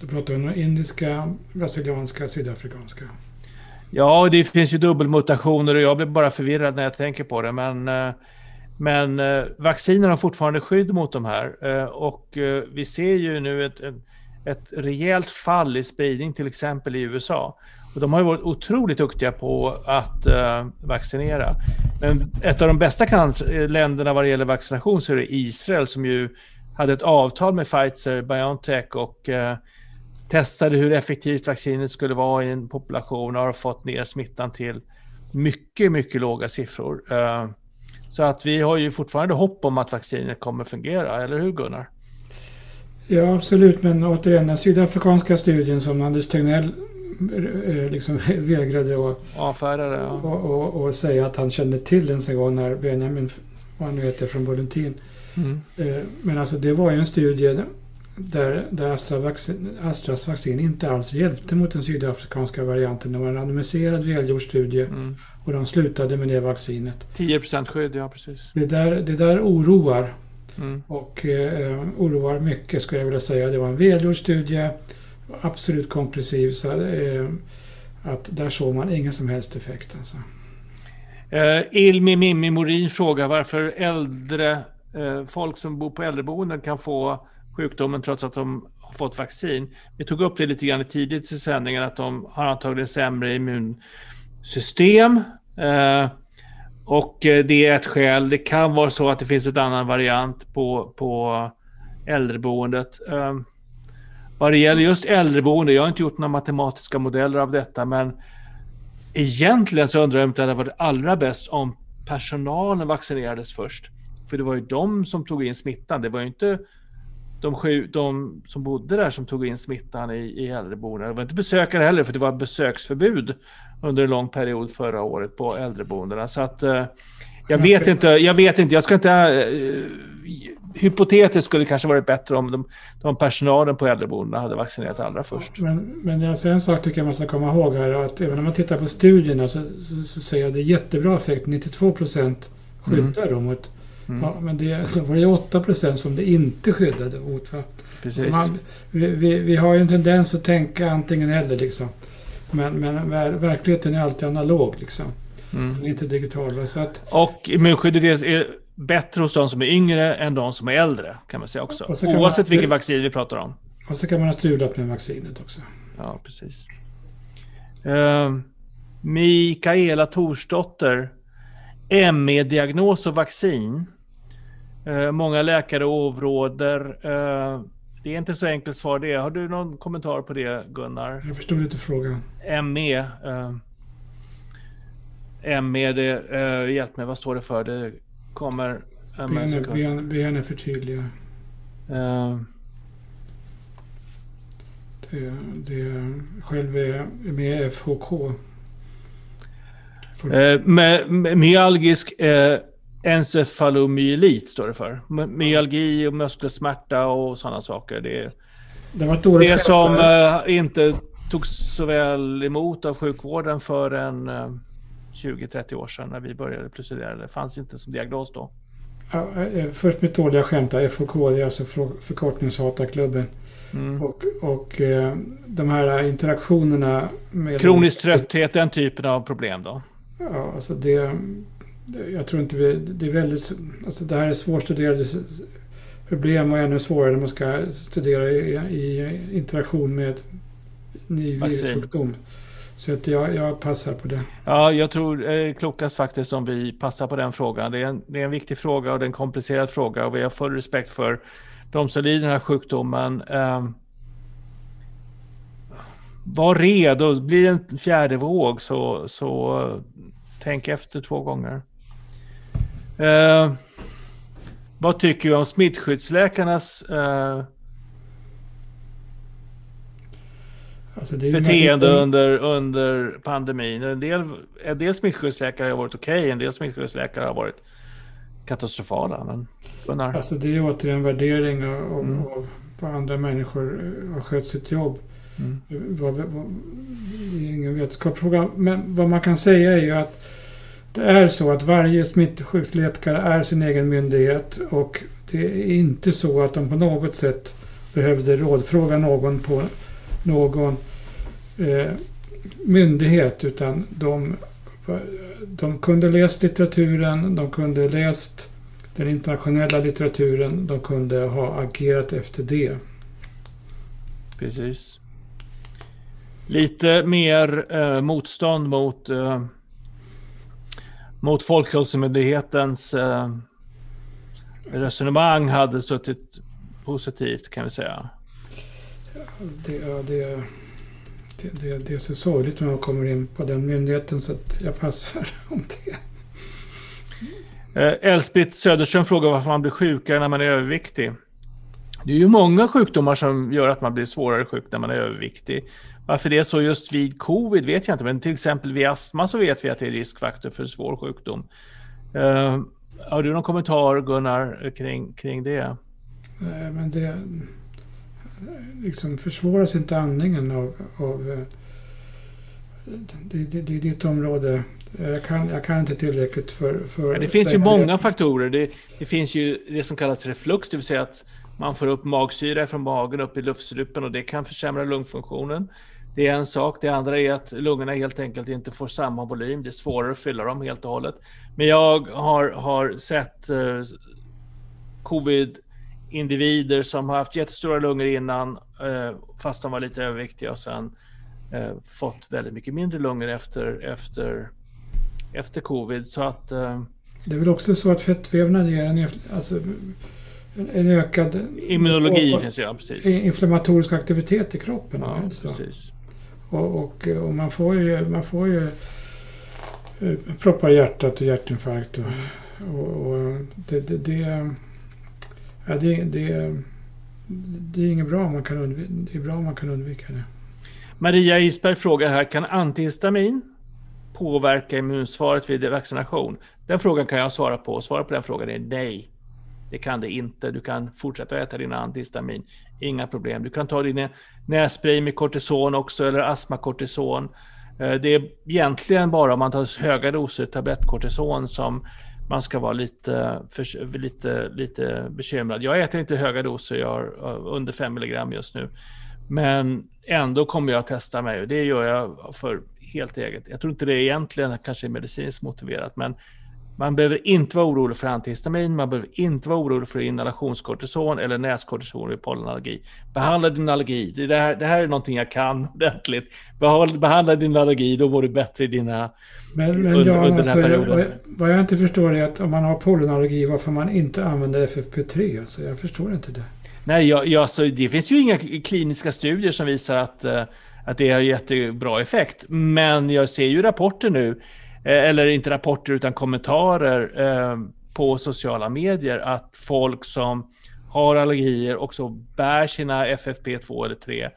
Du pratar om indiska, brasilianska, sydafrikanska. Ja, det finns ju dubbelmutationer och jag blir bara förvirrad när jag tänker på det. Men, eh, men eh, vacciner har fortfarande skydd mot de här. Eh, och vi ser ju nu ett, ett rejält fall i spridning, till exempel i USA. Och de har ju varit otroligt duktiga på att vaccinera. Men ett av de bästa länderna vad det gäller vaccination så är det Israel som ju hade ett avtal med Pfizer, Biontech och testade hur effektivt vaccinet skulle vara i en population och har fått ner smittan till mycket, mycket låga siffror. Uh, så att vi har ju fortfarande hopp om att vaccinet kommer fungera, eller hur Gunnar? Ja, absolut. Men återigen, den sydafrikanska studien som Anders Tegnell eh, liksom vägrade att Avfärda det, ja. och, och, och, säga att han kände till ens en gång när Benjamin, vad han nu heter, från Bulletin. Mm. Eh, men alltså det var ju en studie där, där Astra vaccin, Astras vaccin inte alls hjälpte mot den sydafrikanska varianten. Det var en randomiserad välgjord studie mm. och de slutade med det vaccinet. 10 skydd, ja precis. Det där, det där oroar. Mm. Och eh, oroar mycket skulle jag vilja säga. Det var en välgjord studie, absolut konklusiv. Så, eh, att där såg man ingen som helst effekt. Alltså. Eh, Ilmi Mimmi Morin frågar varför äldre eh, folk som bor på äldreboenden kan få sjukdomen trots att de har fått vaccin. Vi tog upp det lite grann tidigt i sändningen att de har antagligen sämre immunsystem. Eh, och eh, det är ett skäl. Det kan vara så att det finns ett annan variant på, på äldreboendet. Eh, vad det gäller just äldreboende, jag har inte gjort några matematiska modeller av detta, men egentligen så undrar jag om det hade varit allra bäst om personalen vaccinerades först. För det var ju de som tog in smittan. Det var ju inte de, sju, de som bodde där som tog in smittan i, i äldreboenden. Det var inte besökare heller, för det var besöksförbud under en lång period förra året på äldreboendena. Så att eh, jag vet inte, jag vet inte, jag ska inte... Eh, hypotetiskt skulle det kanske varit bättre om de, de personalen på äldreboendena hade vaccinerat allra först. Men, men alltså en sak tycker jag man ska komma ihåg här, att även om man tittar på studierna så, så, så säger jag att det är jättebra effekt. 92 procent skyddar mm. mot Mm. Ja, men det, var det 8 procent som det inte skyddade mot. Precis. Man, vi, vi, vi, har ju en tendens att tänka antingen eller liksom. Men, men ver, verkligheten är alltid analog liksom. Mm. Den är inte digital. Så att, och immunskyddet är bättre hos de som är yngre än de som är äldre kan man säga också. Oavsett man, vilket vaccin vi pratar om. Och så kan man ha strulat med vaccinet också. Ja, precis. Uh, Mikaela Torsdotter. ME-diagnos och vaccin. Uh, många läkare avråder. Uh, det är inte så enkelt svar det. Har du någon kommentar på det Gunnar? Jag förstod inte frågan. ME. Uh, ME, det, hjälp mig, vad står det för? Det kommer... Be henne förtydliga. Uh, det, det själv är med FHK. Uh, med, myalgisk uh, encefalomyelit står det för. Myalgi och muskelsmärta och sådana saker. Det, det, var det som uh, inte togs så väl emot av sjukvården för en uh, 20-30 år sedan när vi började plucidera. Det fanns inte som diagnos då. Ja, eh, först mitt dåliga skämt. FOK, det är alltså förkortningshatarklubben. Mm. Och, och eh, de här interaktionerna med... Kronisk trötthet, den typen av problem då? Ja, alltså det... Jag tror inte vi... Det är väldigt... Alltså det här är svårstuderade problem och ännu svårare när man ska studera i, i interaktion med ny virussjukdom. Så att jag, jag passar på det. Ja, jag tror det är klokast faktiskt om vi passar på den frågan. Det är, en, det är en viktig fråga och det är en komplicerad fråga och vi har full respekt för de som lider den här sjukdomen. Um, var redo, blir det en fjärde våg så, så tänk efter två gånger. Uh, vad tycker du om smittskyddsläkarnas uh, Alltså beteende väldigt... under, under pandemin. En del, en del smittskyddsläkare har varit okej, okay, en del smittskyddsläkare har varit katastrofala. Men Gunnar? Alltså det är återigen värdering av, mm. av vad andra människor eh, har skött sitt jobb. Mm. Vad, det är ingen vetenskapsfråga. Men vad man kan säga är ju att det är så att varje smittskyddsläkare är sin egen myndighet och det är inte så att de på något sätt behövde rådfråga någon på någon eh, myndighet utan de, de kunde läst litteraturen, de kunde läst den internationella litteraturen, de kunde ha agerat efter det. Precis. Lite mer eh, motstånd mot, eh, mot Folkhälsomyndighetens eh, resonemang hade suttit positivt kan vi säga. Det, det, det, det, det är så sorgligt när man kommer in på den myndigheten så att jag passar om det. Eh, Elsprit Söderström frågar varför man blir sjukare när man är överviktig. Det är ju många sjukdomar som gör att man blir svårare sjuk när man är överviktig. Varför det är så just vid covid vet jag inte, men till exempel vid astma så vet vi att det är riskfaktor för svår sjukdom. Uh, har du någon kommentar Gunnar kring, kring det? Nej, men det liksom försvåras inte andningen av, av eh, det, det, det är ditt område. Jag kan, jag kan inte tillräckligt för... för ja, det finns ju många faktorer. Det, det, finns ju det som kallas reflux, det vill säga att man får upp magsyra från magen upp i luftstrupen och det kan försämra lungfunktionen. Det är en sak. Det andra är att lungorna helt enkelt inte får samma volym. Det är svårare att fylla dem helt och hållet. Men jag har, har sett eh, covid-individer som har haft jättestora lungor innan, eh, fast de var lite överviktiga och sen eh, fått väldigt mycket mindre lungor efter, efter, efter covid. Så att... Eh, det är väl också så att fettvävnad ger en, alltså, en ökad... Immunologi och, finns det, ja, precis. Inflammatorisk aktivitet i kroppen. Ja, precis. Och, och, och, man får ju, man får ju eh, proppar i hjärtat och hjärtinfarkt. Och, och, och det, det, det, ja, det, det, det är inget bra man kan undvika, det är bra om man kan undvika det. Maria Isberg frågar här, kan antihistamin påverka immunsvaret vid vaccination? Den frågan kan jag svara på. Svaret på den frågan är nej. Det kan det inte. Du kan fortsätta äta din antihistamin. Inga problem. Du kan ta din nässpray med kortison också eller astmakortison. Eh, det är egentligen bara om man tar höga doser tablettkortison som man ska vara lite, för, lite, lite bekymrad. Jag äter inte höga doser, jag har eh, under 5 milligram just nu. Men ändå kommer jag att testa mig och det gör jag för helt eget. Jag tror inte det egentligen kanske är medicinskt motiverat, men man behöver inte vara orolig för antihistamin, man behöver inte vara orolig för inhalationskortison eller näskortison vid pollenallergi. Behandla din allergi. Det här, det här är någonting jag kan ordentligt. Behandla din allergi, då mår du bättre i dina... Men, men under, ja, under den här alltså, perioden. Jag, vad jag inte förstår är att om man har pollenallergi, varför man inte använder FFP3. Alltså, jag förstår inte det. Nej, jag, jag, så det finns ju inga kliniska studier som visar att, eh, att det har jättebra effekt. Men jag ser ju rapporter nu Eh, eller inte rapporter utan kommentarer eh, på sociala medier att folk som har allergier också bär sina FFP2 eller 3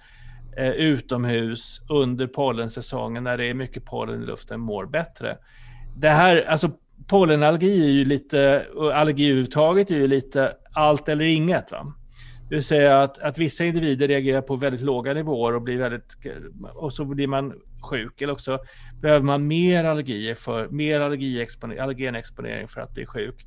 eh, utomhus under pollensäsongen när det är mycket pollen i luften mår bättre. Det här, alltså pollenallergi är ju lite, allergi överhuvudtaget är ju lite allt eller inget. Va? Det vill säga att, att vissa individer reagerar på väldigt låga nivåer och blir väldigt, och så blir man sjuk. Eller också behöver man mer allergier för, mer allergenexponering för att bli sjuk.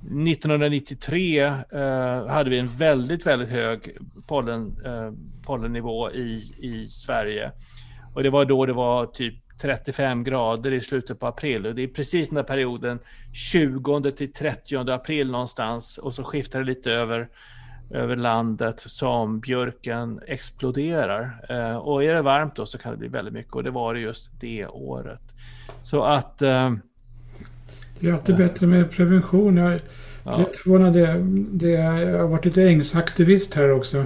1993 eh, hade vi en väldigt, väldigt hög pollen, eh, pollennivå i, i Sverige. Och det var då det var typ 35 grader i slutet på april. Och det är precis den där perioden 20 till 30 april någonstans och så skiftar det lite över över landet som björken exploderar. Eh, och är det varmt då så kan det bli väldigt mycket och det var det just det året. Så att... Eh, det är alltid bättre med prevention. Jag är ja. förvånad. Det, det, jag har varit lite ängsaktivist här också.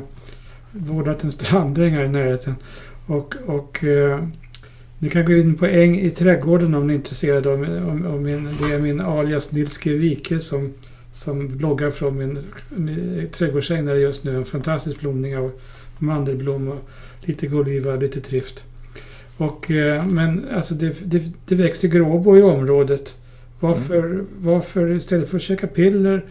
Vårdat en strandäng här i närheten. Och, och eh, ni kan gå in på Äng i trädgården om ni är intresserade av om, om min, det är min alias Nils G. Wike som som bloggar från min, min trädgårdsäng där det just nu en fantastisk blomning av mandelblom och lite gulliva, lite trift. Och, eh, men alltså det, det, det växer gråbo i området. Varför, mm. varför istället för att käka piller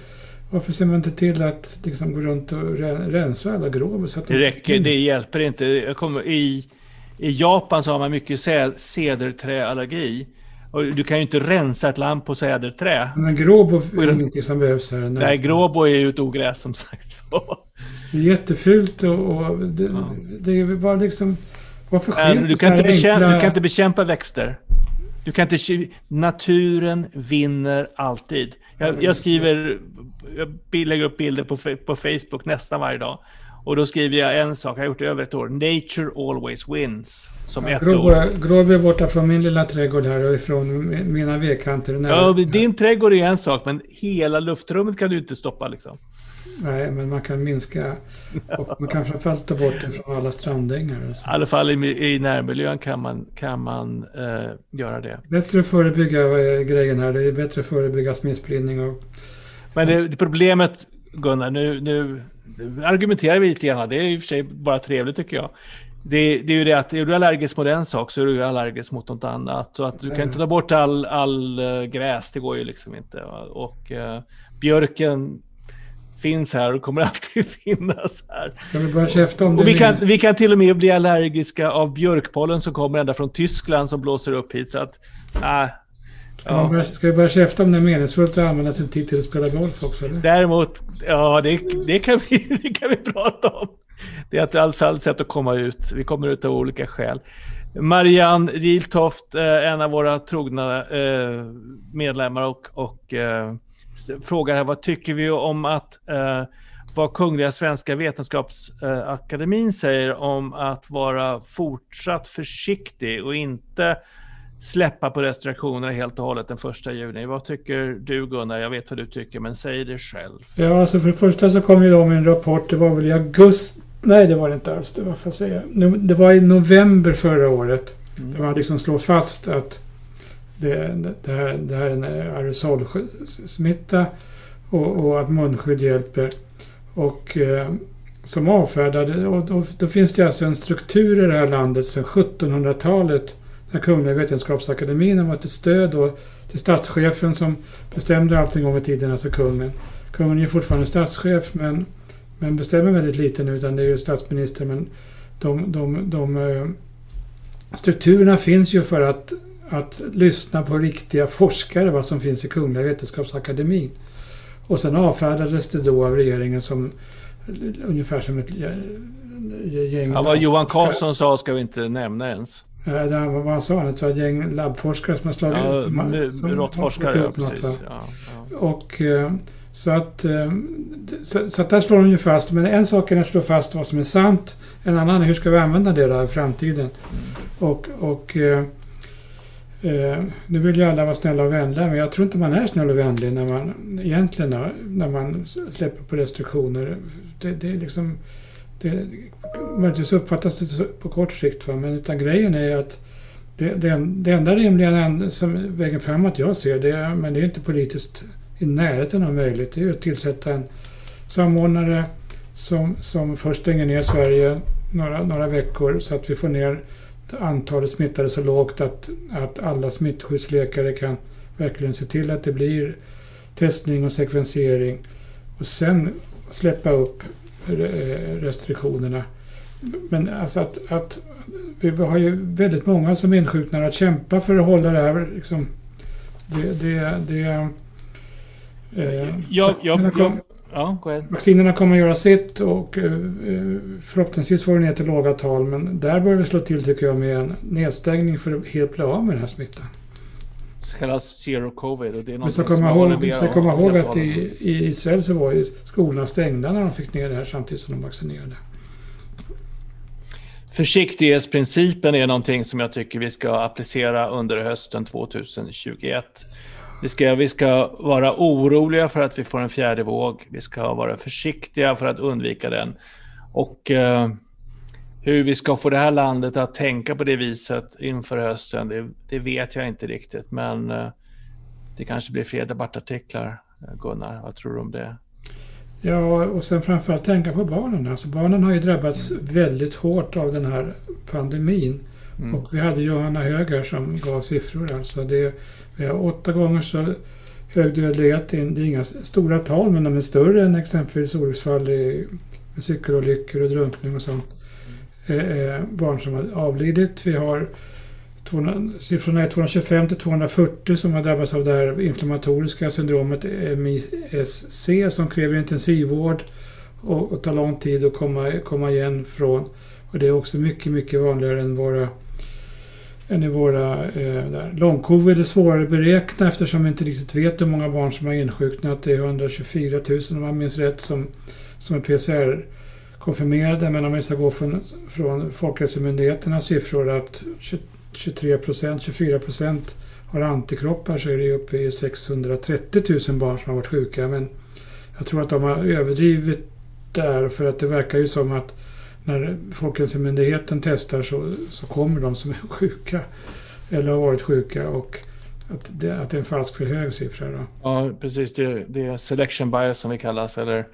varför ser man inte till att liksom gå runt och rensa alla gråbor? Så att det räcker, det hjälper inte. Jag kommer, i, I Japan så har man mycket cederträallergi. Och du kan ju inte rensa ett lamm på säderträ. Men gråbo är ingenting som behövs här. Nej, gråbo är ju ett ogräs som sagt. det är jättefult och, och det, ja. det var liksom... Varför sker du, kan inte bekämpa, du kan inte bekämpa växter. Du kan inte... Naturen vinner alltid. Jag, jag skriver... Jag lägger upp bilder på, på Facebook nästan varje dag. Och då skriver jag en sak, jag har gjort det över ett år. Nature always wins. Som Ja, ett Grå- ord. Gråby är borta från min lilla trädgård här och ifrån mina vedkanter. Ja, din trädgård är en sak, men hela luftrummet kan du inte stoppa liksom. Nej, men man kan minska och man kan framförallt ta bort det från alla strandängar. Alltså. I alla fall i, i närmiljön kan man, kan man eh, göra det. Bättre att förebygga eh, grejen här. Det är bättre att förebygga smittspridning. Och, Men det, det problemet, Gunnar, nu, nu argumenterar vi lite grann. Det är i och för sig bara trevligt tycker jag. Det, det är ju det att är du allergisk mot en sak så är du allergisk mot något annat. Så att du kan inte ta bort all, all eh, gräs, det går ju liksom inte. Och eh, björken finns här och kommer alltid finnas här. ska vi börja käfta om det? Vi kan, vi kan till och med bli allergiska av björkpollen som kommer ända från Tyskland som blåser upp hit. Så att, nej. Ska, man börja, ska vi börja käfta om det är meningsfullt att använda sin tid till att spela golf också? Eller? Däremot, ja det, det, kan vi, det kan vi prata om. Det är ett ett sätt att komma ut. Vi kommer ut av olika skäl. Marianne Riltoft, eh, en av våra trogna eh, medlemmar och, och eh, frågar här vad tycker vi om att vad Kungliga Svenska Vetenskapsakademin säger om att vara fortsatt försiktig och inte släppa på restriktionerna helt och hållet den första juni. Vad tycker du Gunnar? Jag vet vad du tycker, men säg det själv. Ja, alltså för det första så kom ju de med en rapport. Det var väl i augusti. Nej, det var det inte alls. Det var, jag säga. Det var i november förra året. Mm. Där man liksom slår fast att det, det, här, det här är en aerosolsmitta och, och att munskydd hjälper. Och eh, som avfärdade, och då, då finns det alltså en struktur i det här landet sedan 1700-talet när Kungliga Vetenskapsakademin har varit ett stöd då till statschefen som bestämde allting gång i tiden, alltså kungen. Kungen är ju fortfarande statschef men, men bestämmer väldigt lite nu utan det är ju statsminister. Men de, de, de, eh, strukturerna finns ju för att, att lyssna på riktiga forskare, vad som finns i Kungliga vetenskapsakademien. Och sen avfärdades det då av regeringen som ungefär som ett gäng... Ja, vad Johan Karlsson sa ska vi inte nämna ens. Eh, det här, vad sa, han ett gäng labbforskare som har slagit Ja, som har råttforskare, ja, precis. Ja, ja. Och eh, så att, eh, så, så att där slår de ju fast. Men en sak är att slå fast vad som är sant. En annan är hur ska vi använda det då i framtiden? Och, och eh, nu vill ju alla vara snälla och vänliga. Men jag tror inte man är snäll och vänlig när man egentligen när, när man släpper på restriktioner. Det, det är liksom det, möjligtvis uppfattas det på kort sikt. Va? Men utan grejen är att det, det, det enda rimliga som vägen framåt jag ser det, är- men det är inte politiskt i närheten av möjligt, det är att tillsätta en samordnare som, som först stänger ner Sverige några, några veckor så att vi får ner antalet smittade så lågt att, att alla smittskyddsläkare kan verkligen se till att det blir testning och sekvensering och sen släppa upp restriktionerna. Men alltså att, att vi har ju väldigt många som insjuknar att kämpa för att hålla det här liksom, det, det, det eh, Jag, jag, kom, jag, ja, vaccinerna kommer att göra sitt och eh, förhoppningsvis får vi ner till låga tal men där bör vi slå till tycker jag med en nedstängning för att helt bli av med den här smittan. Så kallas zero covid. Och det är någonting som komma ihåg, om komma ihåg att i, i Israel så var ju skolorna stängda när de fick ner det här samtidigt som de vaccinerade. Försiktighetsprincipen är någonting som jag tycker vi ska applicera under hösten 2021. Vi ska, vi ska vara oroliga för att vi får en fjärde våg. Vi ska vara försiktiga för att undvika den. Och eh, hur vi ska få det här landet att tänka på det viset inför hösten, det, det vet jag inte riktigt. Men eh, det kanske blir fler debattartiklar, eh, Gunnar. Vad tror du om det? Ja, och sen framförallt tänka på barnen. Alltså barnen har ju drabbats väldigt hårt av den här pandemin. Mm. Och vi hade Johanna Hög här som gav siffror. Alltså det, vi har åtta gånger så hög dödlighet. Det är inga stora tal men de är större än exempelvis olycksfall i cykelolyckor och drunkning och sånt. Eh, eh, barn som har avlidit. Vi har 200, siffrorna är 225 till 240 som har drabbats av det här inflammatoriska syndromet eh, MISC som kräver intensivvård och, och tar lång tid att komma, komma igen från. Och det är också mycket, mycket vanligare än våra än i våra eh, där. Lång-covid är svårare att beräkna eftersom vi inte riktigt vet hur många barn som har insjuknat. Det är 124 000 om man minns rätt som, som är konfirmerade. Men om vi ska gå från, från Folkhälsomyndigheternas siffror att 23 procent, 24 procent har antikroppar så är det uppe i 630 000 barn som har varit sjuka. Men jag tror att de har överdrivit där för att det verkar ju som att när Folkhälsomyndigheten testar så, så kommer de som är sjuka eller har varit sjuka och att det, att det är en falsk för hög siffra. Då. Ja, precis. Det, det är selection bias som vi kallas. Eller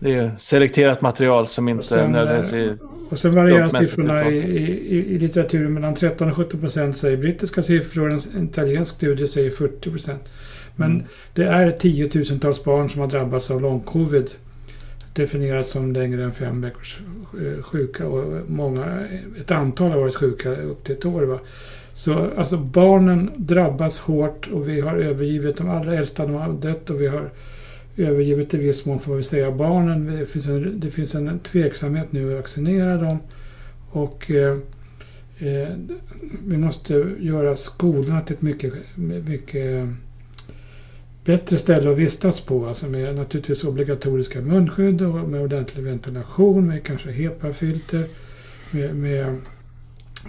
det är selekterat material som inte nödvändigtvis Och sen varierar siffrorna i, i, i, litteraturen mellan 13 och 17 procent säger brittiska siffror. En italiensk studie säger 40 procent. Men mm. det är tiotusentals barn som har drabbats av lång-covid. Definierat som längre än fem veckors eh, sjuka och många, ett antal har varit sjuka upp till ett år. Va? Så alltså barnen drabbas hårt och vi har övergivit de allra äldsta, de har dött och vi har övergivet i viss mån får vi säga barnen. Det finns en, det finns en tveksamhet nu att vaccinera dem. Och eh, eh, vi måste göra skolorna till ett mycket, mycket bättre ställe att vistas på. Alltså med naturligtvis obligatoriska munskydd och med ordentlig ventilation, med kanske HEPA-filter, med, med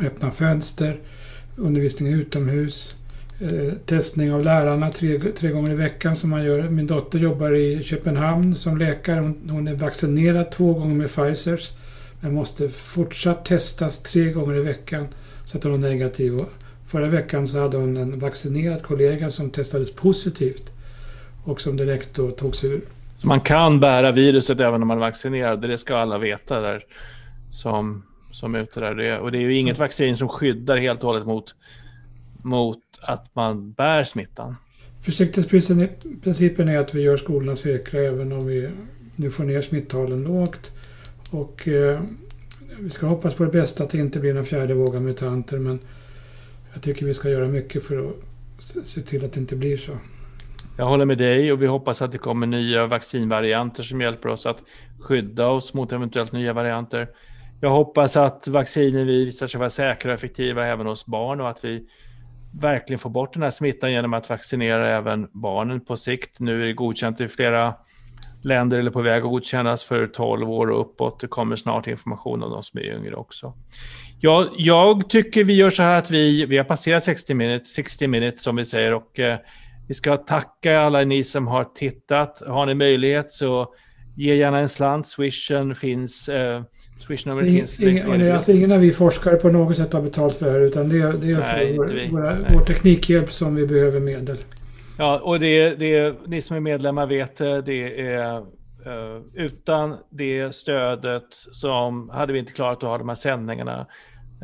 öppna fönster, undervisning utomhus. Eh, testning av lärarna tre, tre gånger i veckan som man gör. Min dotter jobbar i Köpenhamn som läkare. Hon, hon är vaccinerad två gånger med Pfizers. Men måste fortsatt testas tre gånger i veckan så att hon är negativ. Och förra veckan så hade hon en vaccinerad kollega som testades positivt och som direkt då togs ur. Man kan bära viruset även om man är vaccinerad. Det ska alla veta där som, som är ute där. och det är ju inget vaccin som skyddar helt och hållet mot mot att man bär smittan. Försiktighetsprincipen är att vi gör skolorna säkra även om vi nu får ner smittalen lågt. Och eh, vi ska hoppas på det bästa att det inte blir en fjärde våg av mutanter men jag tycker vi ska göra mycket för att se till att det inte blir så. Jag håller med dig och vi hoppas att det kommer nya vaccinvarianter som hjälper oss att skydda oss mot eventuellt nya varianter. Jag hoppas att vaccinen visar sig vara säkra och effektiva även hos barn och att vi verkligen få bort den här smittan genom att vaccinera även barnen på sikt. Nu är det godkänt i flera länder eller på väg att godkännas för 12 år och uppåt. Det kommer snart information om de som är yngre också. Jag, jag tycker vi gör så här att vi, vi har passerat 60 minutes, 60 minutes som vi säger och eh, vi ska tacka alla ni som har tittat. Har ni möjlighet så ge gärna en slant. Swishen finns. Eh, Swishnumret finns längst ner. Alltså ingen av vi forskare på något sätt har betalt för det här utan det, är, det är Nej, för vår, våra, vår teknikhjälp som vi behöver medel. Ja, och det, det, ni som är medlemmar vet det är uh, utan det stödet som hade vi inte klarat att ha de här sändningarna.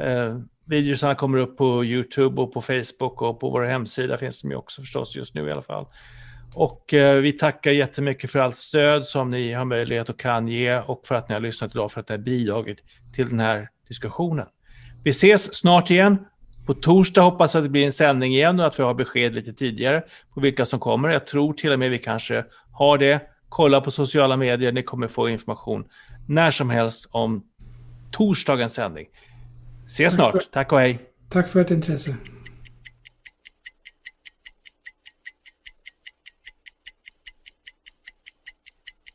Uh, videosarna kommer upp på YouTube och på Facebook och på vår hemsida finns de ju också förstås just nu i alla fall. Och eh, vi tackar jättemycket för allt stöd som ni har möjlighet och kan ge och för att ni har lyssnat idag för att ni har bidragit till den här diskussionen. Vi ses snart igen. På torsdag hoppas jag att det blir en sändning igen och att vi har besked lite tidigare på vilka som kommer. Jag tror till och med vi kanske har det. Kolla på sociala medier, ni kommer få information när som helst om torsdagens sändning. Ses snart. Tack och hej. Tack för ert intresse.